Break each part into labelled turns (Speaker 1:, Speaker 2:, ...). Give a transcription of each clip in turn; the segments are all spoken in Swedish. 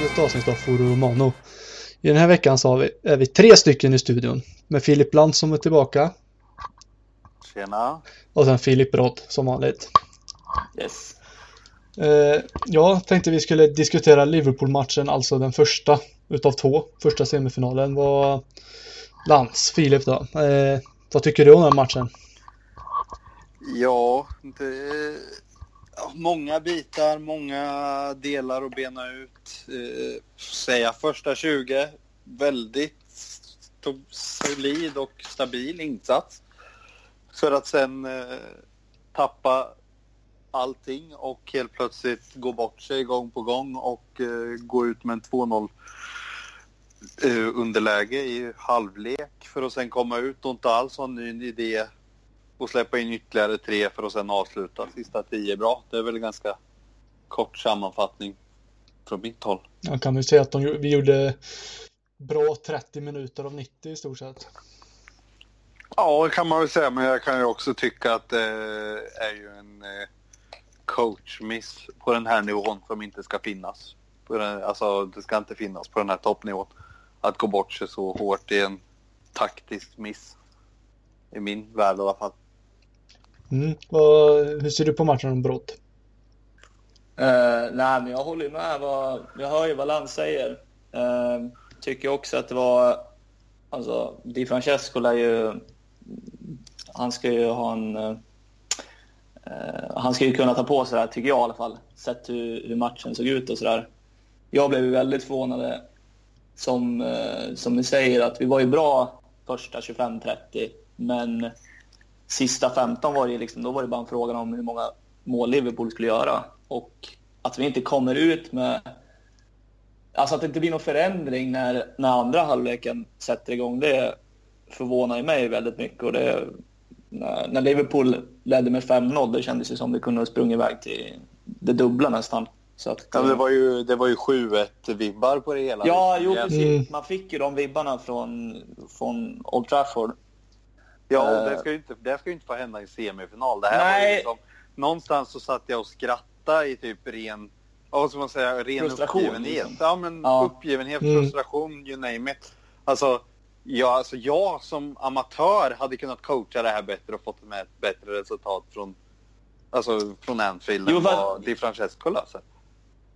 Speaker 1: till ett avsnitt av Foro Romano. I den här veckan så vi, är vi tre stycken i studion. Med Filip Land som är tillbaka.
Speaker 2: Tjena.
Speaker 1: Och sen Filip Rodd som vanligt.
Speaker 3: Yes.
Speaker 1: Eh, jag tänkte vi skulle diskutera Liverpool-matchen, alltså den första utav två. Första semifinalen var Lands, Filip då. Eh, vad tycker du om den matchen?
Speaker 2: Ja, det många bitar, många delar att bena ut. Eh, säga första 20, väldigt solid och stabil insats. För att sen eh, tappa allting och helt plötsligt gå bort sig gång på gång och eh, gå ut med en 2-0-underläge eh, i halvlek för att sen komma ut och inte alls ha en ny idé och släppa in ytterligare tre för att sen avsluta sista tio bra. Det är väl en ganska kort sammanfattning från mitt håll.
Speaker 1: Jag kan väl säga att de, vi gjorde bra 30 minuter av 90 i stort sett.
Speaker 2: Ja, det kan man väl säga, men jag kan ju också tycka att det är ju en eh, coachmiss på den här nivån som inte ska finnas. På den, alltså, det ska inte finnas på den här toppnivån. Att gå bort sig så hårt är en taktisk miss. I min värld i alla fall.
Speaker 1: Mm. Och hur ser du på matchen om Brott?
Speaker 3: Uh, nej, men jag håller med. Vad, jag hör ju vad Land säger. Uh, tycker också att det var... Alltså, Di Francesco lär ju... Han ska ju ha en... Uh, han ska ju kunna ta på sig det här, tycker jag i alla fall. Sett hur, hur matchen såg ut och sådär. Jag blev väldigt förvånad, som, uh, som ni säger, att vi var ju bra första 25-30, men sista 15 var det liksom, då var det bara en fråga om hur många mål Liverpool skulle göra. Och att vi inte kommer ut med... Alltså att det inte blir någon förändring när, när andra halvleken sätter igång, det förvånar ju mig väldigt mycket. Och det, när, när Liverpool ledde med 5-0, det kändes det som det kunde ha sprungit iväg till det dubbla nästan. Så att,
Speaker 2: ja, det var ju, det var ju 7-1-vibbar på det hela.
Speaker 3: Ja, jo, precis. Man fick ju de vibbarna från, från Old Trafford.
Speaker 2: Ja, och det ska ju inte, det ska inte få hända i semifinal. Det här Nej. var ju liksom, någonstans så satt jag och skrattade i typ ren, vad ska man säga, ren uppgivenhet. Liksom. Ja, men ja. uppgivenhet, mm. frustration, mm. you name it. Alltså, ja, alltså, jag som amatör hade kunnat coacha det här bättre och fått med ett bättre resultat från, alltså, från Anfield än vad Di Francesco löser.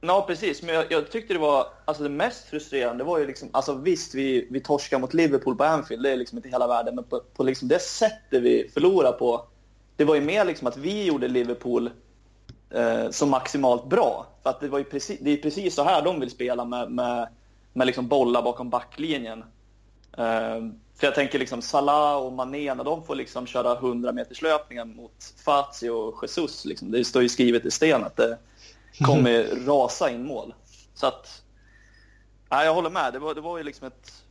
Speaker 3: Ja, precis. Men jag, jag, tyckte det var, alltså det mest frustrerande var ju liksom, alltså visst vi, vi torskar mot Liverpool på Anfield, det är liksom inte hela världen, men på, på liksom det sättet vi förlorar på, det var ju mer liksom att vi gjorde Liverpool eh, som maximalt bra. För att det, var ju precis, det är precis så här de vill spela med, med, med liksom bollar bakom backlinjen. Eh, för jag tänker liksom Salah och Mané, när de får liksom köra 100 meters löpningar mot Fazio och Jesus, liksom, det står ju skrivet i sten att det, kommer rasa in mål. Så att, nej, jag håller med. Det var, det var ju liksom ett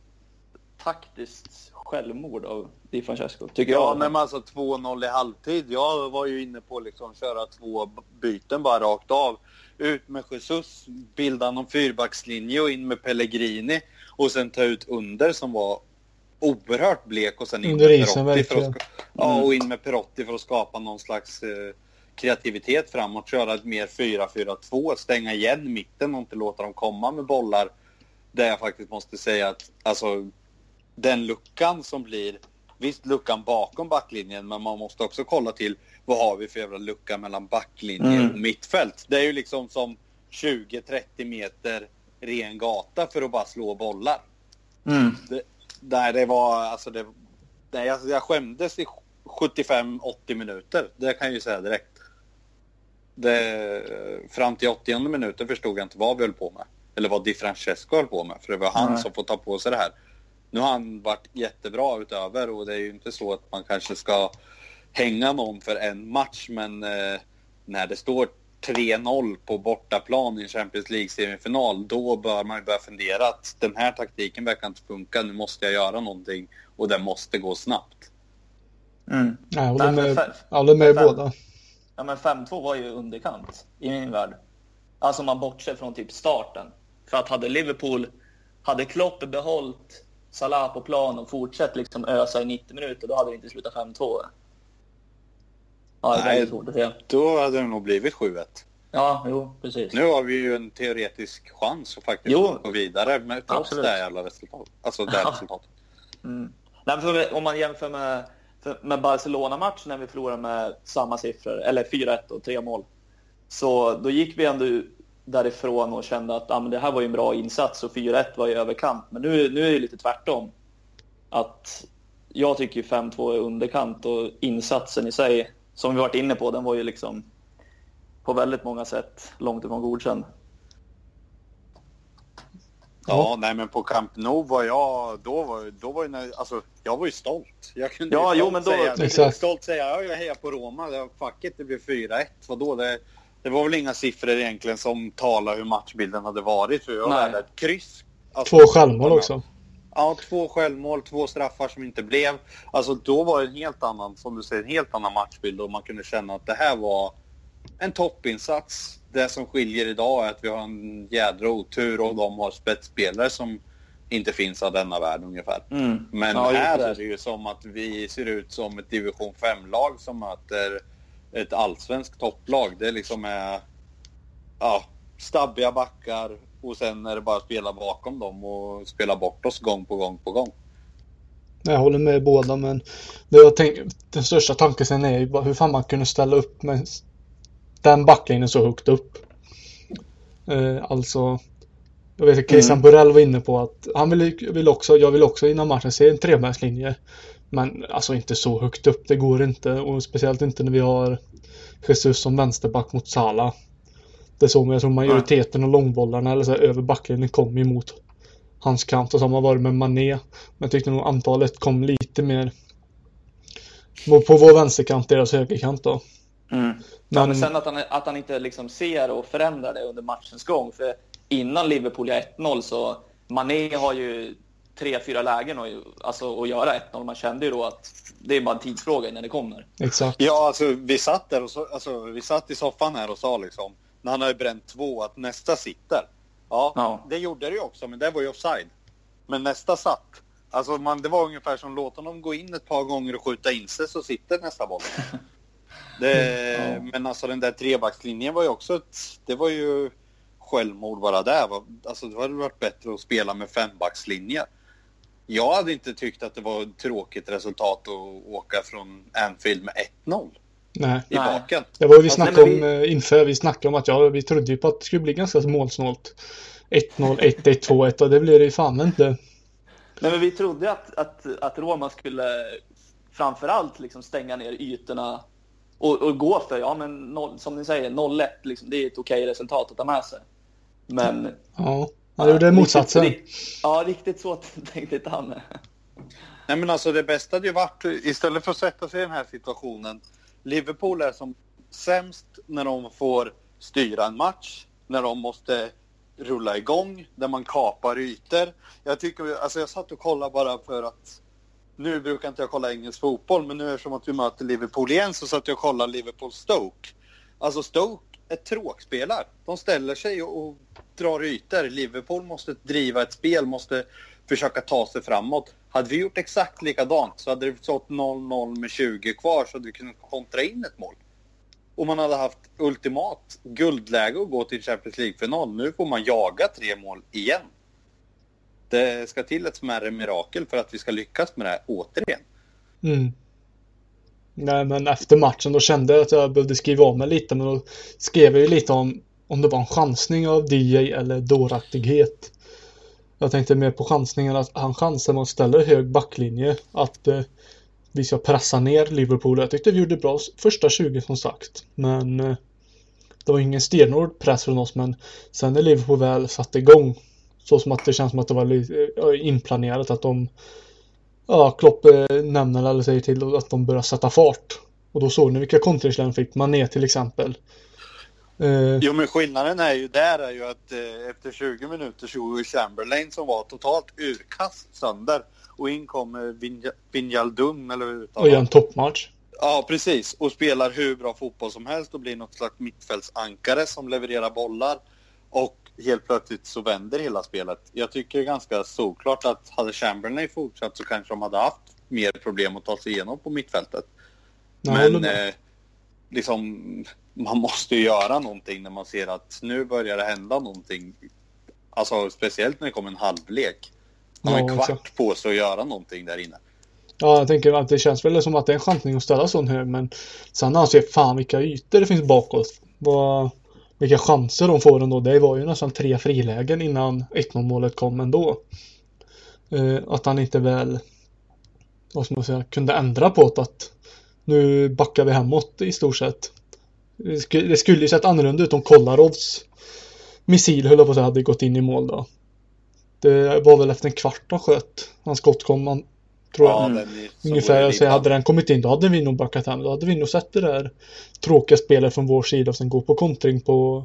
Speaker 3: taktiskt självmord av Di Francesco, tycker
Speaker 2: ja,
Speaker 3: jag.
Speaker 2: Ja, men alltså 2-0 i halvtid. Jag var ju inne på att liksom köra två byten bara rakt av. Ut med Jesus, bilda någon fyrbackslinje och in med Pellegrini och sen ta ut under som var oerhört blek och sen in med Perotti, för att, ja, och in med Perotti för att skapa någon slags eh, kreativitet framåt, köra ett mer 4-4-2, stänga igen mitten och inte låta dem komma med bollar. Där jag faktiskt måste säga att alltså, den luckan som blir, visst luckan bakom backlinjen, men man måste också kolla till vad har vi för jävla lucka mellan backlinje mm. och mittfält. Det är ju liksom som 20-30 meter ren gata för att bara slå bollar.
Speaker 3: Mm.
Speaker 2: Det, nej, det var alltså det, nej, alltså jag skämdes i 75-80 minuter, det kan jag ju säga direkt. Det, fram till 80 minuten förstod jag inte vad vi höll på med. Eller vad Di Francesco höll på med. För det var han Nej. som får ta på sig det här. Nu har han varit jättebra utöver och det är ju inte så att man kanske ska hänga någon för en match. Men eh, när det står 3-0 på bortaplan i en Champions League-semifinal, då bör man ju börja fundera att den här taktiken verkar inte funka, nu måste jag göra någonting och det måste gå snabbt.
Speaker 1: Mm. Ja, jag håller med, jag håller med båda.
Speaker 3: Ja, men 5-2 var ju underkant i min värld. Alltså man bortser från typ starten. För att hade Liverpool, hade Klopp behållit Salah på plan och fortsatt liksom ösa i 90 minuter, då hade det inte slutat 5-2.
Speaker 2: Ja, Nej, då hade det nog blivit 7-1.
Speaker 3: Ja, jo, precis.
Speaker 2: Nu har vi ju en teoretisk chans att faktiskt
Speaker 3: Jo.
Speaker 2: gå vidare med trots
Speaker 3: Absolut.
Speaker 2: det här jävla resultatet. Alltså det här resultatet.
Speaker 3: Mm. Nej, om man jämför med, med Barcelona-matchen när vi förlorade med samma siffror, eller 4-1 och tre mål. Så då gick vi ändå därifrån och kände att ah, men det här var ju en bra insats och 4-1 var i överkant. Men nu, nu är det lite tvärtom. Att jag tycker 5-2 är underkant och insatsen i sig, som vi varit inne på, den var ju liksom på väldigt många sätt långt ifrån godkänd.
Speaker 2: Ja, nej men på Camp Nou var jag, då var, då var jag, alltså jag var ju stolt. Jag kunde
Speaker 3: Ja,
Speaker 2: ju
Speaker 3: jo, men då-
Speaker 2: säga,
Speaker 1: Exakt.
Speaker 2: stolt säga, ja jag hejar på Roma, det fuck it, det blev 4-1. Vadå, det, det var väl inga siffror egentligen som talar hur matchbilden hade varit. För jag
Speaker 3: Nej.
Speaker 2: hade ett kryss. Alltså,
Speaker 1: Två självmål också.
Speaker 2: Ja, två självmål, två straffar som inte blev. Alltså då var det en helt annan, som du säger, en helt annan matchbild och man kunde känna att det här var en toppinsats. Det som skiljer idag är att vi har en jädra otur och de har spetsspelare som inte finns av denna värld ungefär.
Speaker 3: Mm.
Speaker 2: Men
Speaker 3: Ja,
Speaker 2: här är det ju som att vi ser ut som ett division 5-lag som möter ett allsvenskt topplag. Det liksom är ja, stabbiga backar och sen är det bara att spela bakom dem och spela bort oss gång på gång på gång.
Speaker 1: Jag håller med båda men det jag tänk, den största tanken sen är ju bara hur fan man kunde ställa upp med den backlinjen så högt upp. Eh, alltså jag vet att Christian
Speaker 3: Mm.
Speaker 1: Borrell var inne på att han vill, vill också, jag vill också innan matchen se en trebackslinje. Men alltså inte så högt upp, det går inte och speciellt inte när vi har Jesus som vänsterback mot Salah. Det är så, men jag tror majoriteten av långbollarna eller så här, över backlinjen kom emot hans kant och så har man varit med Mané. Men jag tyckte nog antalet kom lite mer på vår vänsterkant, deras högerkant då.
Speaker 3: Mm. Ja,
Speaker 1: Men,
Speaker 3: men sen att han, att han inte liksom ser och förändrar det under matchens gång. För innan Liverpool gör 1-0 så Mané har ju tre, fyra lägen och, alltså, att göra 1-0. Man kände ju då att det är bara en tidsfråga innan det kommer.
Speaker 1: exakt.
Speaker 2: Ja, alltså vi satt där och så, alltså, vi satt i soffan här och sa liksom när han hade bränt två att nästa sitter. Ja,
Speaker 3: Ja.
Speaker 2: det gjorde det ju också, men det var ju offside. Men nästa satt. Alltså man, det var ungefär som låta honom gå in ett par gånger och skjuta in sig så sitter nästa boll. Det,
Speaker 3: Ja.
Speaker 2: Men alltså den där trebackslinjen var ju också ett, det var ju självmord bara där. Alltså det hade varit bättre att spela med fembackslinje. Jag hade inte tyckt att det var ett tråkigt resultat att åka från Anfield med 1-0
Speaker 1: Nej.
Speaker 2: i
Speaker 3: Nej.
Speaker 2: baken.
Speaker 1: Det var ju vi snackade om eh, inför, vi snackade om att ja, vi trodde ju på att det skulle bli ganska målsnålt. 1-0, 1-1, 2-1 och det blev det ju fan inte.
Speaker 3: Nej, men vi trodde att, att, att Roma skulle framförallt liksom stänga ner ytorna och, och gå för, ja men noll, som ni säger, 0-1, liksom, det är ett okej resultat att ta med sig. Men...
Speaker 1: Ja, han gjorde motsatsen.
Speaker 3: Riktigt, ja, riktigt så tänkte inte han.
Speaker 2: Nej men alltså det bästa hade ju varit, istället för att sätta sig i den här situationen, Liverpool är som sämst när de får styra en match, när de måste rulla igång, där man kapar ytor. Jag tycker, alltså jag satt och kollade bara för att nu brukar inte jag kolla engelsk fotboll, men nu eftersom att vi möter Liverpool igen så satt jag och kollade Liverpool Stoke. Alltså Stoke är tråkspelar. De ställer sig och, och drar ytor. Liverpool måste driva ett spel, måste försöka ta sig framåt. Hade vi gjort exakt likadant så hade det stått 0-0 med 20 kvar så hade vi kunnat kontra in ett mål. Och man hade haft ultimat guldläge att gå till Champions League-final. Nu får man jaga tre mål igen. Det ska till ett smärre mirakel för att vi ska lyckas med det här återigen.
Speaker 1: Mm. Nej men efter matchen då kände jag att jag behövde skriva av mig lite men då skrev jag ju lite om om det var en chansning av DJ eller dåraktighet. Jag tänkte mer på chansningen att han chansar med att ställa hög backlinje att eh, vi ska pressa ner Liverpool. Jag tyckte vi gjorde bra första 20 som sagt. Men eh, det var ingen stenhård press från oss men sen när Liverpool väl satte igång så som att det känns som att det var eh, inplanerat att de Ja, Klopp eh, nämner eller säger till att de börjar sätta fart. Och då såg ni vilka kontringslägen de fick. Mané till exempel. Eh,
Speaker 2: Jo men skillnaden är ju där är ju att eh, efter 20 minuter så ju Chamberlain som var totalt urkast sönder. Och in kommer Vinja- Wijnaldum eller hur
Speaker 1: och gör
Speaker 2: man?
Speaker 1: en toppmatch.
Speaker 2: Ja precis och spelar hur bra fotboll som helst och blir något slags mittfältsankare som levererar bollar. Och helt plötsligt så vänder hela spelet. Jag tycker ganska såklart att hade Chamberlain fortsatt så kanske de hade haft mer problem att ta sig igenom på mittfältet.
Speaker 1: Håller
Speaker 2: Men eh, liksom man måste ju göra någonting när man ser att nu börjar det hända någonting. Alltså speciellt när det kommer en halvlek. Man har
Speaker 1: Ja,
Speaker 2: en kvart
Speaker 1: exakt.
Speaker 2: på sig att göra någonting där inne.
Speaker 1: Ja, jag tänker att det känns väl som att det är en chansning att ställa sån hög, men sen när han ser fan vilka ytor det finns bakåt. Vad, vilka chanser de får ändå. Det var ju nästan tre frilägen innan 1-0 målet kom ändå. Eh, att han inte väl, vad ska man säga, kunde ändra på det att nu backar vi hemåt i stort sett. Det skulle, det skulle ju sett annorlunda ut om Kolarovs... missil, höll jag på att säga, hade gått in i mål då. Det var väl efter en kvart han sköt. Hans skott kom, tror jag.
Speaker 2: den är- så
Speaker 1: Ungefär, så
Speaker 2: ribban.
Speaker 1: hade den kommit in då hade vi nog backat hem. Då hade vi nog sett det där tråkiga spelet från vår sida och sen gå på kontring på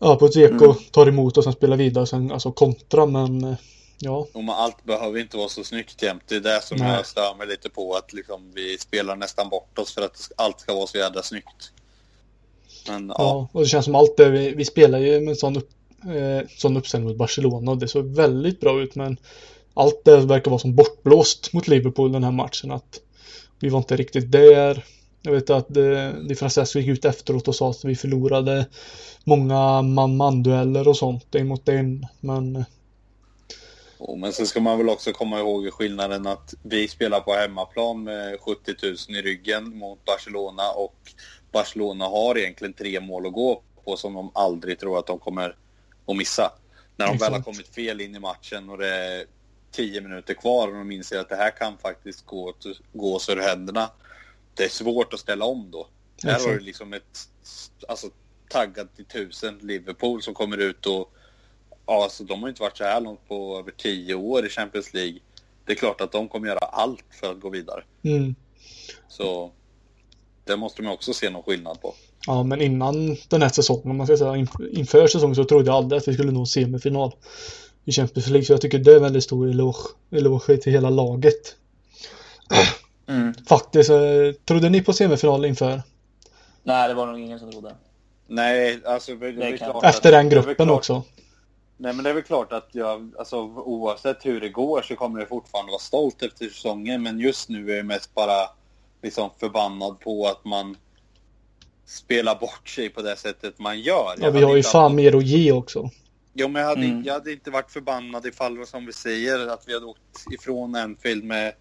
Speaker 1: Ja, på ett eko,
Speaker 3: Mm.
Speaker 1: tar emot och sen spelar vidare och sen alltså kontra men eh, ja.
Speaker 2: Och man, allt behöver inte vara så snyggt jämt. Det är det som
Speaker 1: Nej.
Speaker 2: jag stör mig lite på. Att liksom vi spelar nästan bort oss för att allt ska vara så jävla snyggt. Men ja,
Speaker 1: ja. Och det känns som allt det vi, vi spelar ju med en sån, upp, eh, sån uppställning mot Barcelona och det såg väldigt bra ut men allt det verkar vara som bortblåst mot Liverpool den här matchen att vi var inte riktigt där. Jag vet att eh, Di Francesco gick ut efteråt och sa att vi förlorade många man-man-dueller och sånt en mot en. Men
Speaker 2: och, men så ska man väl också komma ihåg skillnaden att vi spelar på hemmaplan med 70 000 i ryggen mot Barcelona och Barcelona har egentligen tre mål att gå på som de aldrig tror att de kommer att missa. När de väl har
Speaker 1: Exakt.
Speaker 2: kommit fel in i matchen och det 10 minuter kvar och de inser att det här kan faktiskt gå, gå oss ur händerna. Det är svårt att ställa om då. Här har du liksom ett alltså, taggat till tusen Liverpool som kommer ut och ja, alltså, de har inte varit så här långt på över tio år i Champions League. Det är klart att de kommer göra allt för att gå vidare.
Speaker 1: mm,
Speaker 2: Så det måste man också se någon skillnad på.
Speaker 1: ja, men innan den här säsongen, man ska säga inf- inför säsongen så trodde jag aldrig att vi skulle nå semifinal i Champions League. Så jag tycker det är väldigt stor eloge, eloge till hela laget.
Speaker 3: Mm.
Speaker 1: Faktiskt, eh, trodde ni på semifinal inför?
Speaker 3: Nej, det var nog ingen som trodde.
Speaker 2: Nej, alltså det är
Speaker 3: Det kan-
Speaker 2: klart
Speaker 1: Efter den
Speaker 2: är
Speaker 1: gruppen också.
Speaker 2: Nej, men det är väl klart att jag, alltså oavsett hur det går så kommer jag fortfarande vara stolt efter säsongen. Men just nu är jag mest bara liksom förbannad på att man spelar bort sig på det sättet man gör.
Speaker 1: Ja,
Speaker 2: Jag
Speaker 1: vi har ju fan mer att ge också.
Speaker 2: Jo, men jag hade,
Speaker 3: Mm.
Speaker 2: jag hade inte varit förbannad ifall, som vi säger, att vi hade åkt ifrån Anfield med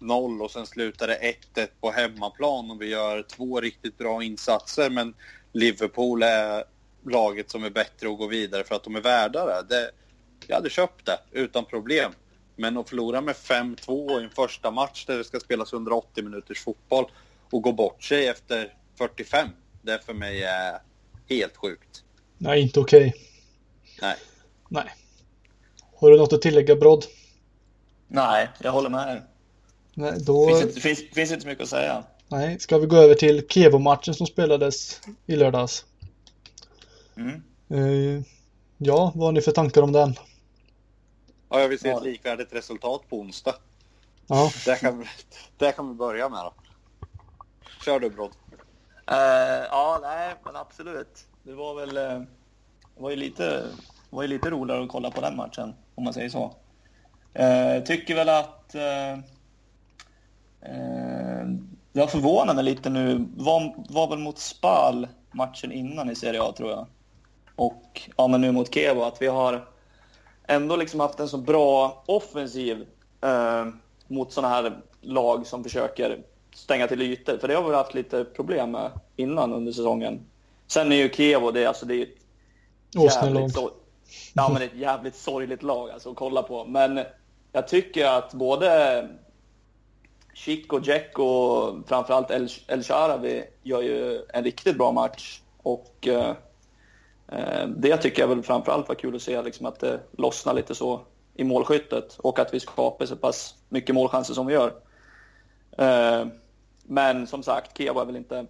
Speaker 2: 1-0 och sen slutar det 1-1 på hemmaplan och vi gör två riktigt bra insatser. Men Liverpool är laget som är bättre och går vidare för att de är värda det. Jag hade köpt det utan problem. Men att förlora med 5-2 i en första match där det ska spelas 180 minuters fotboll och gå bort sig efter 45, det för mig är helt sjukt.
Speaker 1: Nej, inte okej.
Speaker 2: Nej.
Speaker 1: Nej. Har du något att tillägga Brodd?
Speaker 3: Nej, jag håller med.
Speaker 1: Nej,
Speaker 3: Det
Speaker 1: då...
Speaker 3: finns, inte, finns, finns inte mycket att säga.
Speaker 1: Nej, ska vi gå över till Kevo-matchen som spelades i lördags?
Speaker 3: Mm.
Speaker 1: Eh, ja, vad har ni för tankar om den?
Speaker 2: Ja, jag vill se ett likvärdigt resultat på onsdag.
Speaker 1: Ja,
Speaker 2: Där kan, vi- där kan vi börja med då. Kör du Brodd.
Speaker 3: Eh, ja, nej, men absolut. Det var väl eh, det var ju lite, var ju lite roligare att kolla på den matchen, om man säger så. Eh, tycker väl att eh, eh, det har förvånat mig lite nu. Var, var väl mot Spal matchen innan i Serie A, tror jag. Och ja, men nu mot Kevo, att vi har ändå liksom haft en så bra offensiv eh, mot sådana här lag som försöker stänga till ytor. För det har vi haft lite problem med innan under säsongen. Sen är ju Kevo, det, alltså, det är ett
Speaker 1: Åsnelag.
Speaker 3: sor- ja, men ett jävligt sorgligt lag alltså, att kolla på. Men jag tycker att både Chico, Jack och framförallt El, El Sharawi gör ju en riktigt bra match. Och eh, eh, det tycker jag väl framförallt var kul att se, liksom att det lossnar lite så i målskyttet och att vi skapar så pass mycket målchanser som vi gör. Eh, men som sagt, Kia är väl inte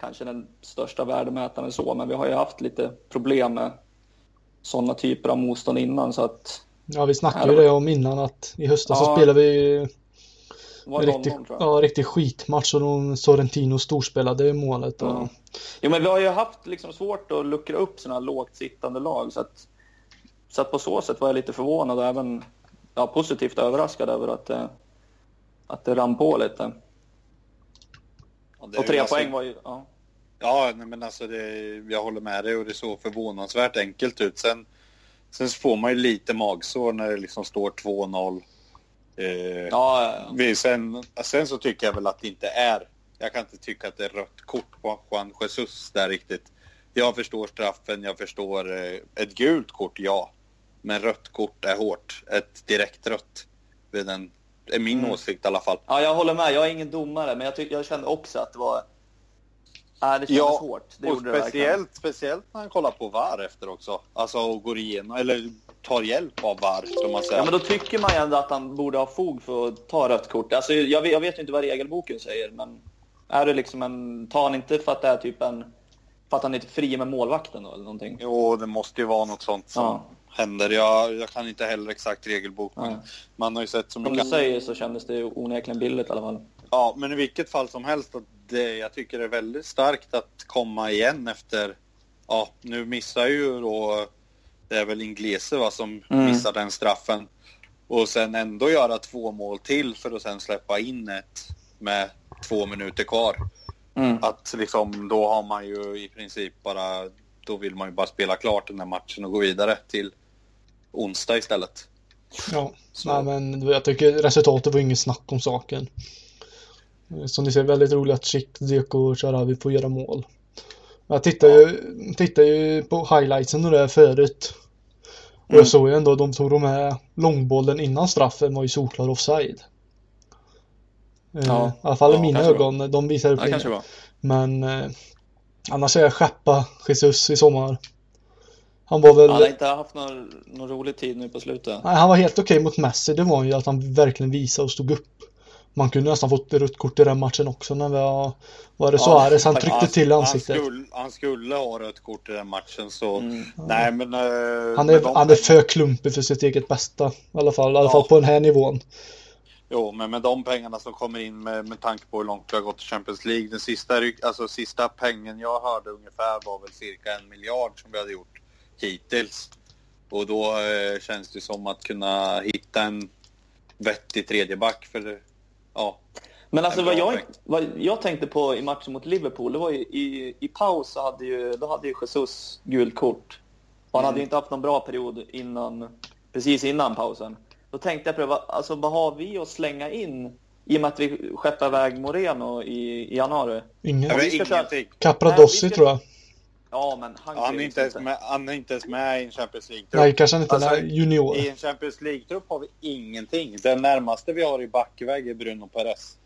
Speaker 3: kanske den största värdemätaren så, men vi har ju haft lite problem med sådana typer av motstånd innan så att
Speaker 1: ja vi snackade ju det om innan att i höstas så
Speaker 3: Ja.
Speaker 1: spelade vi
Speaker 3: var
Speaker 1: en
Speaker 3: 0-0
Speaker 1: riktig, ja, riktig skitmatch och de Sorrentino storspelade målet. Och,
Speaker 3: Ja. Jo, men vi har ju haft liksom svårt att luckra upp sådana lågt sittande lag så att, så att på så sätt var jag lite förvånad och även ja, positivt överraskad över att att det rann på lite.
Speaker 2: Ja, det
Speaker 3: Och tre
Speaker 2: alltså-
Speaker 3: poäng var ju... Ja.
Speaker 2: Ja, nej, men alltså det, jag håller med dig och det såg förvånansvärt enkelt ut. Sen, sen får man ju lite magsår när det liksom står 2-0. Eh,
Speaker 3: Ja, ja,
Speaker 2: sen, sen så tycker jag väl att det inte är... Jag kan inte tycka att det är rött kort på Juan Jesus där riktigt. Jag förstår straffen, jag förstår eh, ett gult kort, ja. Men rött kort är hårt. Ett direkt rött. Vid den, är min
Speaker 3: Mm.
Speaker 2: åsikt i alla fall.
Speaker 3: ja, jag håller med. Jag är ingen domare, men jag, tyck, jag kände också att det var... Nej, det kändes
Speaker 2: Ja,
Speaker 3: hårt. Det
Speaker 2: och
Speaker 3: gjorde det
Speaker 2: speciellt, speciellt när han kollar på VAR efter också. Alltså och går igenom, eller tar hjälp av VAR, som man säger.
Speaker 3: Ja, men då tycker man ju ändå att han borde ha fog för att ta rött kort. Alltså, jag, vet, jag vet ju inte vad regelboken säger, men är det liksom en... Tar han inte för att det är typ en... För att han är fri med målvakten då, eller någonting?
Speaker 2: Jo, det måste ju vara något sånt som
Speaker 3: Ja.
Speaker 2: Händer. Jag, jag kan inte heller exakt regelbok, men
Speaker 3: Ja.
Speaker 2: man har ju sett så
Speaker 3: Som
Speaker 2: mycket.
Speaker 3: du säger så kändes det onekligen billigt i alla fall.
Speaker 2: Ja, men i vilket fall som helst, att det, jag tycker det är väldigt starkt att komma igen efter... Ja, nu missar ju då... Det är väl Inglese va, som
Speaker 3: Mm.
Speaker 2: missar den straffen. Och sen ändå göra två mål till för att sen släppa in ett med två minuter kvar.
Speaker 3: Mm.
Speaker 2: Att liksom, då har man ju i princip bara... Då vill man ju bara spela klart den här matchen och gå vidare till onsdag istället.
Speaker 1: Ja,
Speaker 2: Så-
Speaker 1: nej, men jag tycker resultatet var inget snack om saken. Som ni ser, väldigt roligt att Schick, Dzeko och Sharawi får göra mål. Jag tittar ju, tittar ju på highlightsen och det förut. Och
Speaker 3: Mm.
Speaker 1: jag såg ju ändå att de tog de här långbollen innan straffen var ju solklar offside. Eh,
Speaker 3: Ja.
Speaker 1: I alla fall i
Speaker 3: Ja,
Speaker 1: mina ögon. De visar upp
Speaker 3: Ja,
Speaker 1: det.
Speaker 3: var.
Speaker 1: Men eh, annars är jag skeppa Jesus i sommar. Han var väl...
Speaker 3: Han har inte haft någon, någon rolig tid nu på slutet.
Speaker 1: Nej, han var helt okej mot Messi. Det var ju att han verkligen visade och stod upp. Man kunde nästan fått rött kort i den matchen också när vi var, var det
Speaker 3: Ja,
Speaker 1: Suarez han tryckte till i ansiktet.
Speaker 2: Han skulle, han skulle ha rött kort i den matchen så...
Speaker 3: Mm.
Speaker 2: Nej men... eh,
Speaker 1: Han är,
Speaker 2: de
Speaker 1: han är för klumpig för sitt eget bästa. I alla fall, i alla
Speaker 2: Ja.
Speaker 1: fall på den här nivån.
Speaker 2: Jo, men med de pengarna som kommer in med, med tanke på hur långt vi har gått i Champions League. Den sista, alltså, sista pengen jag hörde ungefär var väl cirka en miljard som vi hade gjort hittills. Och då eh, känns det som att kunna hitta en vettig tredjeback för ja.
Speaker 3: Men alltså vad jag, vad jag tänkte på i matchen mot Liverpool, det var ju i, i paus så hade ju, då hade ju Jesus gult kort. Och han hade ju inte haft någon bra period innan, precis innan pausen. Då tänkte jag på det, alltså, vad har vi att slänga in i och med att vi skeppar iväg Moreno i, i januari? Ska köra-.
Speaker 1: Capradossi
Speaker 3: Nej, vi ska-
Speaker 1: tror jag.
Speaker 3: Ja, men han,
Speaker 2: Ja, han, är inte ens
Speaker 3: inte-
Speaker 2: med, han är inte ens med i en Champions League-trupp.
Speaker 1: Nej, kanske inte.
Speaker 2: Alltså,
Speaker 1: junior.
Speaker 2: I en Champions League-trupp har vi ingenting. Den närmaste vi har i backväg är Bruno Perez.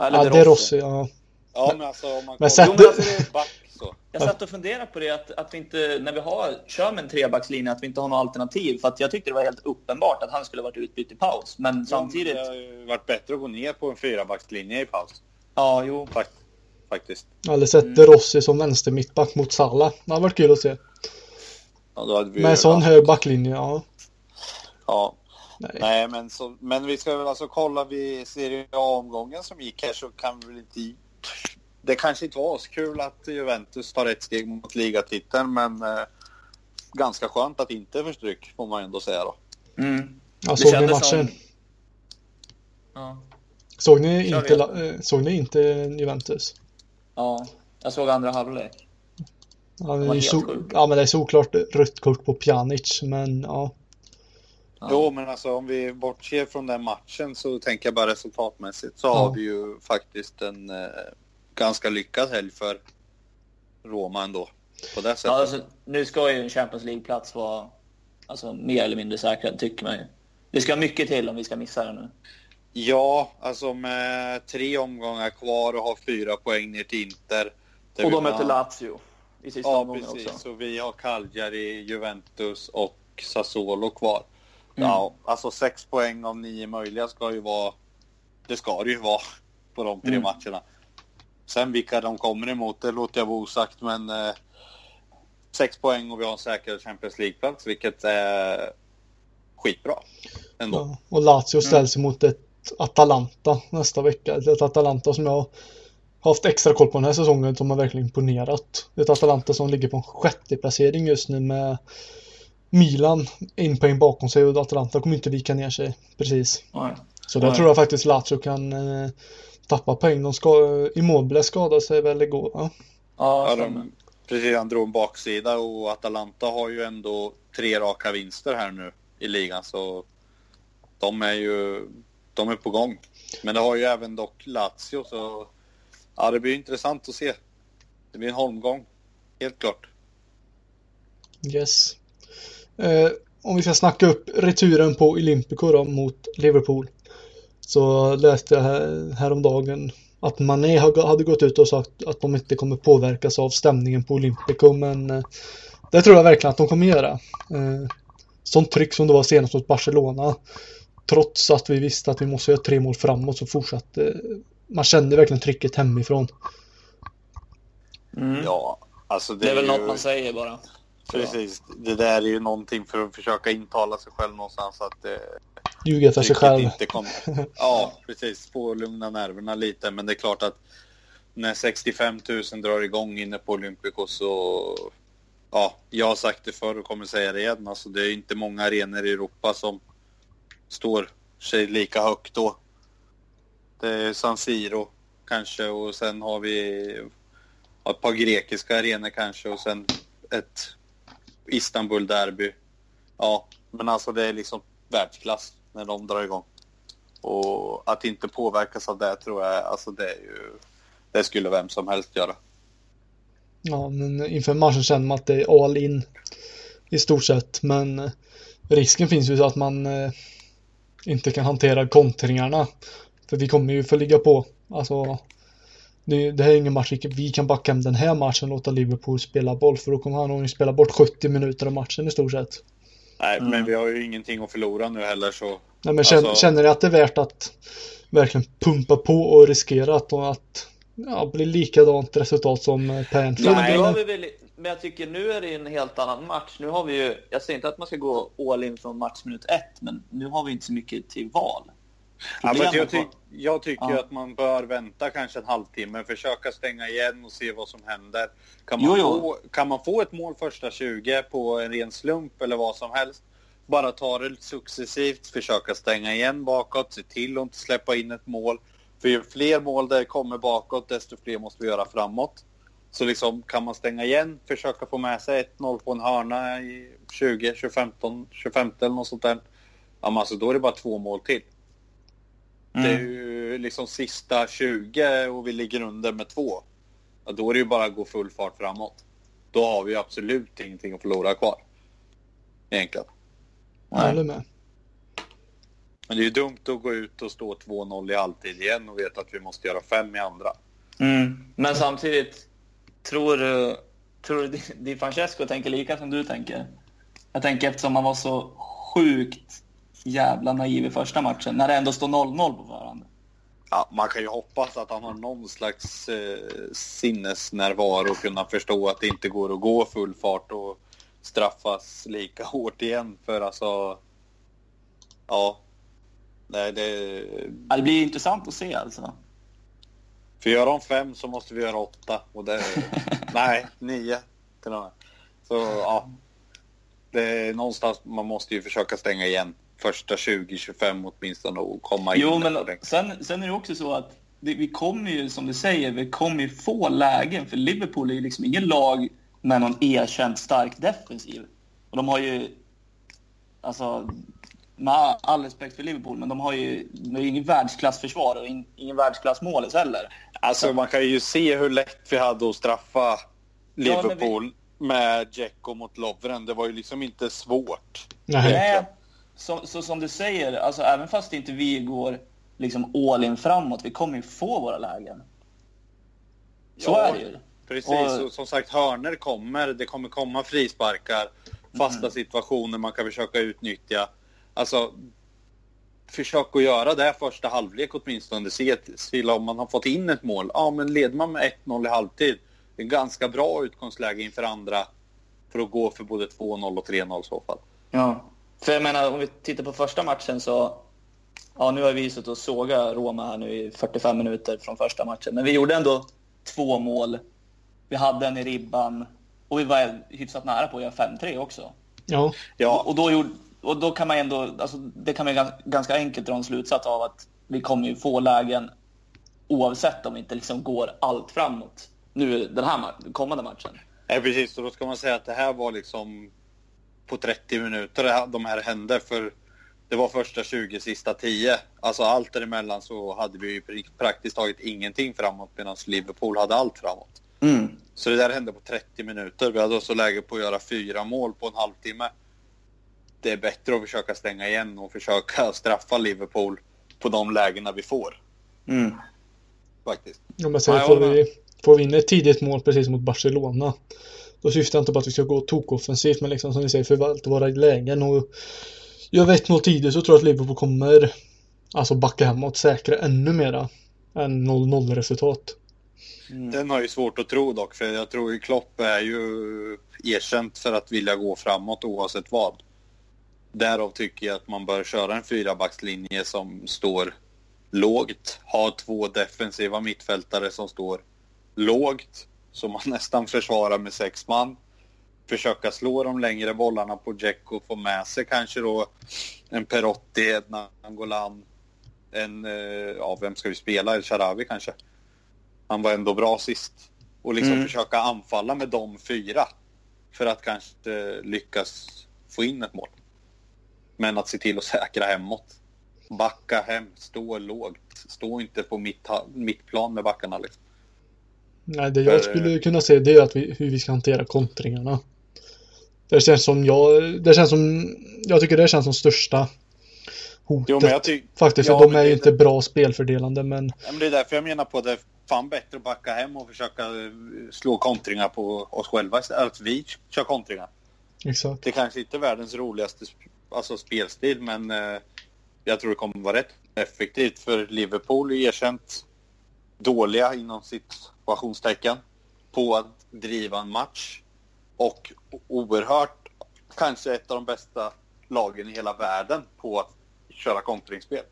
Speaker 3: Eller
Speaker 1: Ja,
Speaker 3: De
Speaker 1: det är
Speaker 3: Rossi.
Speaker 1: Ja.
Speaker 2: Ja, men alltså om man
Speaker 1: Men
Speaker 2: kollar
Speaker 1: sätt-
Speaker 3: Jo, men alltså, det,
Speaker 2: back så.
Speaker 3: Jag satt och funderade på det, att, att vi inte, när vi har, kör med en trebackslinje, att vi inte har något alternativ. För att jag tyckte det var helt uppenbart att han skulle varit utbytt i paus. Men samtidigt...
Speaker 2: Det har ju varit bättre att gå ner på en fyrabackslinje i paus.
Speaker 3: Ja, jo.
Speaker 2: Fak- faktiskt.
Speaker 1: Eller sett
Speaker 3: Mm.
Speaker 1: De Rossi som vänster mittback mot Salah. Det hade varit kul att se.
Speaker 2: Ja, då hade vi
Speaker 1: Med en sån hög backlinje, ja.
Speaker 2: Ja.
Speaker 1: Nej.
Speaker 2: Nej, men, så, men vi ska väl alltså kolla vid Serie A-omgången som gick här så kan vi väl inte... Det kanske inte var så kul att Juventus tar ett steg mot ligatiteln, men eh, ganska skönt att inte få stryk, får man ändå säga då.
Speaker 3: Mm.
Speaker 1: Ja, såg ni matchen?
Speaker 3: som- Ja.
Speaker 1: Såg ni inte, eh, såg ni inte Juventus?
Speaker 3: Ja, jag såg andra halvlek.
Speaker 1: Ja, det är so- ja men det är såklart rött kort på Pjanic, men ja.
Speaker 3: Ja.
Speaker 2: Jo, men alltså om vi bortser från den matchen så tänker jag bara resultatmässigt så
Speaker 1: Ja.
Speaker 2: har vi ju faktiskt en eh, ganska lyckad helg för Roma ändå. På det sättet.
Speaker 3: Ja, alltså, nu ska ju en Champions League-plats vara alltså, mer eller mindre säkrad, tycker man ju. Det ska mycket till om vi ska missa det nu.
Speaker 2: Ja, alltså med tre omgångar kvar och ha fyra poäng ner till Inter. där
Speaker 3: Och de möter
Speaker 2: har-
Speaker 3: Lazio i sista
Speaker 2: Ja,
Speaker 3: omgången
Speaker 2: precis.
Speaker 3: också.
Speaker 2: Så vi har Cagliari, Juventus och Sassuolo kvar.
Speaker 3: Mm.
Speaker 2: Ja, alltså sex poäng av nio möjliga ska ju vara... Det ska det ju vara på de tre
Speaker 3: Mm.
Speaker 2: matcherna. Sen vilka de kommer emot, det låter jag vara osagt, men eh, sex poäng och vi har en säker Champions League-plats, vilket är skitbra. Ändå.
Speaker 1: ja. Och Lazio ställs emot ett Atalanta nästa vecka. Ett Atalanta som jag har haft extra koll på den här säsongen som har verkligen imponerat. Ett Atalanta som ligger på en sjätte placering just nu med Milan en poäng bakom sig och Atalanta kommer inte vika ner sig precis.
Speaker 3: Nej.
Speaker 1: Så där
Speaker 3: Nej.
Speaker 1: tror jag faktiskt Lazio kan eh, tappar poäng. De ska, Immobile skadade sig väl igår va?
Speaker 3: Ja,
Speaker 2: Ja, de, precis, han drog en baksida och Atalanta har ju ändå tre raka vinster här nu i ligan så de är ju de är på gång. Men det har ju även dock Lazio så ja, det blir intressant att se. Det blir en holmgång, helt klart.
Speaker 1: Yes. Eh, om vi ska snacka upp returen på Olympico då mot Liverpool. Så läste jag här, häromdagen att Mané hade gått ut och sagt att de inte kommer påverkas av stämningen på Olympico men eh, det tror jag verkligen att de kommer göra. Eh, sånt tryck som det var senast mot Barcelona. Trots att vi visste att vi måste göra tre mål framåt så fortsatte man kände verkligen trycket hemifrån.
Speaker 3: Mm.
Speaker 2: Ja, alltså det,
Speaker 3: Det är väl
Speaker 2: ju,
Speaker 3: något man säger bara.
Speaker 2: Precis, det där är ju någonting för att försöka intala sig själv någonstans att eh,
Speaker 1: Ljuga för sig själv.
Speaker 2: inte kommer. Ja, precis. Få lugna nerverna lite. Men det är klart att när 65 000 drar igång inne på Olympico så... Ja, jag har sagt det förr och kommer säga det igen. Alltså, det är inte många arenor i Europa som står sig lika högt då. Det är San Siro kanske och sen har vi ett par grekiska arenor kanske och sen ett Istanbul-derby. Ja, men alltså det är liksom världsklass när de drar igång. Och att inte påverkas av det tror jag, alltså det är ju... Det skulle vem som helst göra.
Speaker 1: Ja, men inför matchen känner man att det är all in i stort sett. Men risken finns ju så att man eh, inte kan hantera kontringarna. För vi kommer ju få ligga på. Alltså, det, det här är ingen match vi kan backa hem den här matchen och låta Liverpool spela boll. För då kommer han nog spela bort 70 minuter av matchen i stort sett.
Speaker 2: Nej,
Speaker 3: Mm.
Speaker 2: men vi har ju ingenting att förlora nu heller så...
Speaker 1: Nej, men känner,
Speaker 2: Alltså-
Speaker 1: känner ni att det är värt att verkligen pumpa på och riskera att, att ja, bli likadant resultat som
Speaker 3: men,
Speaker 2: Nej.
Speaker 3: nu har vi väl, men jag tycker nu är det en helt annan match. Nu har vi ju, jag säger inte att man ska gå all in från matchminut ett, men nu har vi inte så mycket till val.
Speaker 2: Ja, men jag, ty jag tycker
Speaker 3: Ja.
Speaker 2: att man bör vänta kanske en halvtimme, försöka stänga igen och se vad som händer. Kan man,
Speaker 3: Jo, jo.
Speaker 2: Få, kan man få ett mål första 20 på en ren slump eller vad som helst, bara ta det successivt, försöka stänga igen bakåt, se till att inte släppa in ett mål. För ju fler mål det kommer bakåt, desto fler måste vi göra framåt. Så liksom, kan man stänga igen, försöka få med sig 1-0 på en hörna i 20, 25, 25 eller något sånt där. Ja, men alltså då är det bara två mål till. Det är
Speaker 3: Mm.
Speaker 2: ju liksom sista 20 och vi ligger under med två. Ja, då är det ju bara att gå full fart framåt. Då har vi ju absolut ingenting att förlora kvar. Egentligen.
Speaker 1: Jag håller med.
Speaker 2: Men det är ju dumt att gå ut och stå 2-0 i halvtid igen och veta att vi måste göra fem i andra.
Speaker 3: Mm. Men samtidigt, tror du, tror du Di Francesco tänker lika som du tänker? Jag tänker eftersom han var så sjukt jävla naiv i första matchen, när det ändå står 0-0 på förhand.
Speaker 2: Ja, man kan ju hoppas att han har någon slags eh, sinnesnärvaro och kunna förstå att det inte går att gå full fart och straffas lika hårt igen. För alltså... Ja. Nej, det...
Speaker 3: Ja, det blir intressant att se alltså.
Speaker 2: För gör de fem så måste vi göra åtta. Och det, nej, nio till och med. Så ja. Det är någonstans man måste ju försöka stänga igen. Första 20-25 åtminstone och komma in.
Speaker 3: Jo, men sen, sen är det också så att det, vi kommer ju, som du säger, vi kommer ju få lägen. För Liverpool är ju liksom ingen lag med någon erkänt stark defensiv. Och de har ju, alltså, med all respekt för Liverpool, men de har ju, de har ju ingen världsklassförsvar och in, ingen världsklassmålis heller.
Speaker 2: Alltså man kan ju se hur lätt vi hade att straffa
Speaker 3: Ja, men vi-
Speaker 2: Liverpool med Dzeko mot Lovren. Det var ju liksom inte svårt.
Speaker 1: Nej.
Speaker 3: Nej, så, så som du säger, alltså även fast inte vi går liksom all in framåt, vi kommer ju få våra lägen. Så
Speaker 2: Ja,
Speaker 3: är det ju.
Speaker 2: Precis,
Speaker 3: Och-
Speaker 2: och som sagt hörner kommer. Det kommer komma frisparkar. Fasta
Speaker 3: Mm.
Speaker 2: situationer man kan försöka utnyttja. Alltså, försök att göra det första halvlek åtminstone. Se till om man har fått in ett mål. Ja, men leder man med 1-0 i halvtid. Det är ganska bra utgångsläge inför andra. För att gå för både 2-0 och 3-0 i så fall.
Speaker 3: Ja, för jag menar om vi tittar på första matchen så... Ja, nu har vi suttit och såga Roma här nu i 45 minuter från första matchen. Men vi gjorde ändå två mål. Vi hade en i ribban och vi var hyfsat nära på att göra 5-3 också.
Speaker 1: Ja,
Speaker 2: Ja,
Speaker 3: Och, då gjorde, och då kan man ändå... Alltså, det kan man gans- ganska enkelt dra en slutsats av att vi kommer ju få lägen oavsett om vi inte liksom går allt framåt nu den här ma- kommande matchen.
Speaker 2: Nej, precis. Och då ska man säga att det här var liksom på 30 minuter de här hände. För det var första 20, sista 10. Alltså allt däremellan så hade vi ju praktiskt taget ingenting framåt medan Liverpool hade allt framåt.
Speaker 3: Mm.
Speaker 2: Så det där hände på 30 minuter. Vi hade också läge på att göra fyra mål på en halvtimme. Det är bättre att försöka stänga igen och försöka straffa Liverpool på de lägena vi får.
Speaker 3: Mm.
Speaker 2: Faktiskt.
Speaker 3: Ja, jag
Speaker 1: får,
Speaker 3: håller
Speaker 1: vi, får vi in ett tidigt mål precis mot Barcelona Då syftar jag inte på att vi ska gå tokoffensivt men liksom som ni säger förvalta våra lägen och Gör vi ett mål tidigt så tror jag att Liverpool kommer Alltså backa hemåt säkra ännu mera Än 0-0 resultat
Speaker 3: Mm.
Speaker 2: Den har ju svårt att tro dock, för jag tror ju Klopp är ju erkänt för att vilja gå framåt oavsett vad. Därav tycker jag att man bör köra en fyrabackslinje som står lågt. Ha två defensiva mittfältare som står lågt, så man nästan försvarar med sex man. Försöka slå de längre bollarna på Dzeko och få med sig kanske då en Perotti, en Angolan, en, eh, ja vem ska vi spela? El Sharawi kanske? Han var ändå bra sist. Och liksom
Speaker 3: Mm.
Speaker 2: försöka anfalla med de fyra. För att kanske lyckas få in ett mål. Men att se till att säkra hemåt. Backa hem, stå lågt. Stå inte på mitt, mittplan med backarna liksom.
Speaker 1: Nej, det jag
Speaker 2: För-
Speaker 1: skulle kunna se det är att vi, hur vi ska hantera kontringarna. Det känns som jag, det känns som, jag tycker det känns som största hotet.
Speaker 2: Jo.
Speaker 1: Faktiskt,
Speaker 2: Ja,
Speaker 1: de är ju
Speaker 2: det-
Speaker 1: inte bra spelfördelande men
Speaker 2: Ja, men det är därför jag menar på att det är fan bättre att backa hem och försöka eh, slå kontringar på oss själva. Att vi kör kontringar.
Speaker 1: exakt.
Speaker 2: Det kanske inte är världens roligaste alltså spelstil, men eh, jag tror det kommer vara rätt effektivt. För Liverpool är erkänt dåliga inom situationstecken på att driva en match. Och oerhört, kanske ett av de bästa lagen i hela världen på att köra kontringsspel.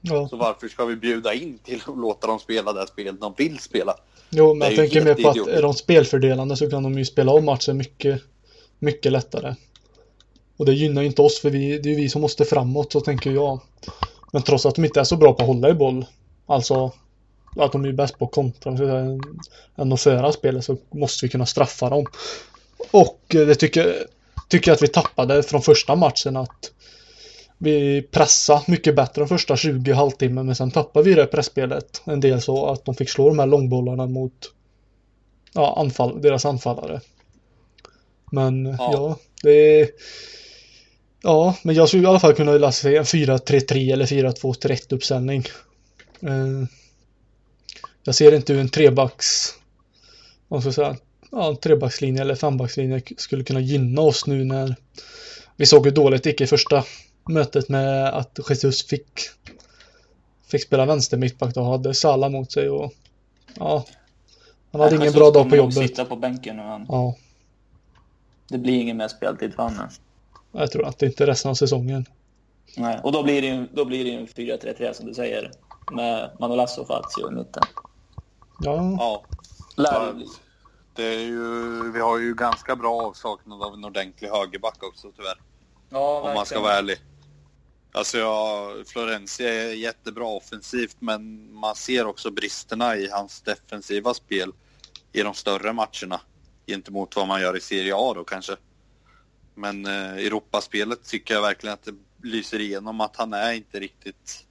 Speaker 1: Ja.
Speaker 2: Så varför ska vi bjuda in till att låta dem spela det spel de vill spela?
Speaker 1: Jo, men jag tänker mer på att är de spelfördelande så kan de ju spela om matchen mycket, mycket lättare. Och det gynnar ju inte oss för vi, det är ju vi som måste framåt så tänker jag. Men trots att de inte är så bra på att hålla i boll, alltså att de är bäst på att kontra säga, än att föra spelet så måste vi kunna straffa dem. Och eh, det tycker, tycker jag att vi tappade från första matchen att vi pressade mycket bättre de första 20 halvtimmen men sen tappade vi det pressspelet en del så att de fick slå de här långbollarna mot ja, anfall, deras anfallare. Men ja,
Speaker 2: Ja.
Speaker 1: det är Ja, men jag skulle i alla fall kunna se en 4-3-3 eller 4-2-3-1 uppställning. Eh, jag ser inte hur en trebacks vad ska jag säga, ja, en trebackslinje eller fembackslinje skulle kunna gynna oss nu när vi såg hur dåligt det gick i första mötet med att Jesus fick fick spela vänster mittback och hade Salah mot sig och ja han hade ingen
Speaker 3: Jesus
Speaker 1: bra dag på jobbet.
Speaker 3: sitta på bänken nu. Han.
Speaker 1: Ja,
Speaker 3: Det blir ingen mer speltid för honom.
Speaker 1: Jag tror att det inte är resten av säsongen.
Speaker 3: Nej. Och då blir det ju då blir det ju en 4-3-3 som du säger. Med Manolas och Fazio i mitten.
Speaker 1: Ja,
Speaker 2: Ja,
Speaker 3: Lär det bli.
Speaker 2: det är ju, vi har ju ganska bra avsaknad av en ordentlig högerback också tyvärr.
Speaker 3: Ja,
Speaker 2: Om man ska vara ärlig. Alltså ja, Florenzi är jättebra offensivt men man ser också bristerna i hans defensiva spel i de större matcherna gentemot vad man gör i Serie A då kanske. Men eh, Europaspelet tycker jag verkligen att det lyser igenom att han är inte riktigt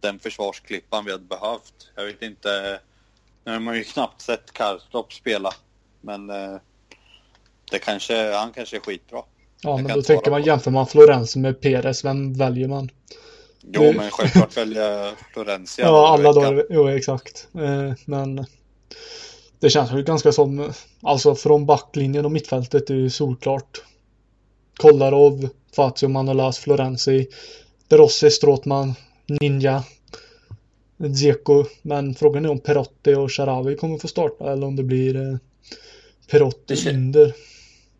Speaker 2: den försvarsklippan vi hade behövt. Jag vet inte, nu har man ju knappt sett Karstorp spela men eh, det kanske, han kanske är skitbra.
Speaker 1: ja
Speaker 2: Jag
Speaker 1: men då tänker man jämför man Florenzi med Perez, vem väljer man?
Speaker 2: Jo, men självklart välja Florencia.
Speaker 1: Ja, alla dagar. Jo, exakt. Eh, Men det känns väl ganska som, alltså från backlinjen och mittfältet är ju solklart. Kolarov, Fazio, Manolas, Florenzi, De Rossi, Stråtman, Ninja, Dzeko. Men frågan är om Perotti och Sharawi kommer få starta eller om det blir eh, Perotti
Speaker 3: Det
Speaker 1: under.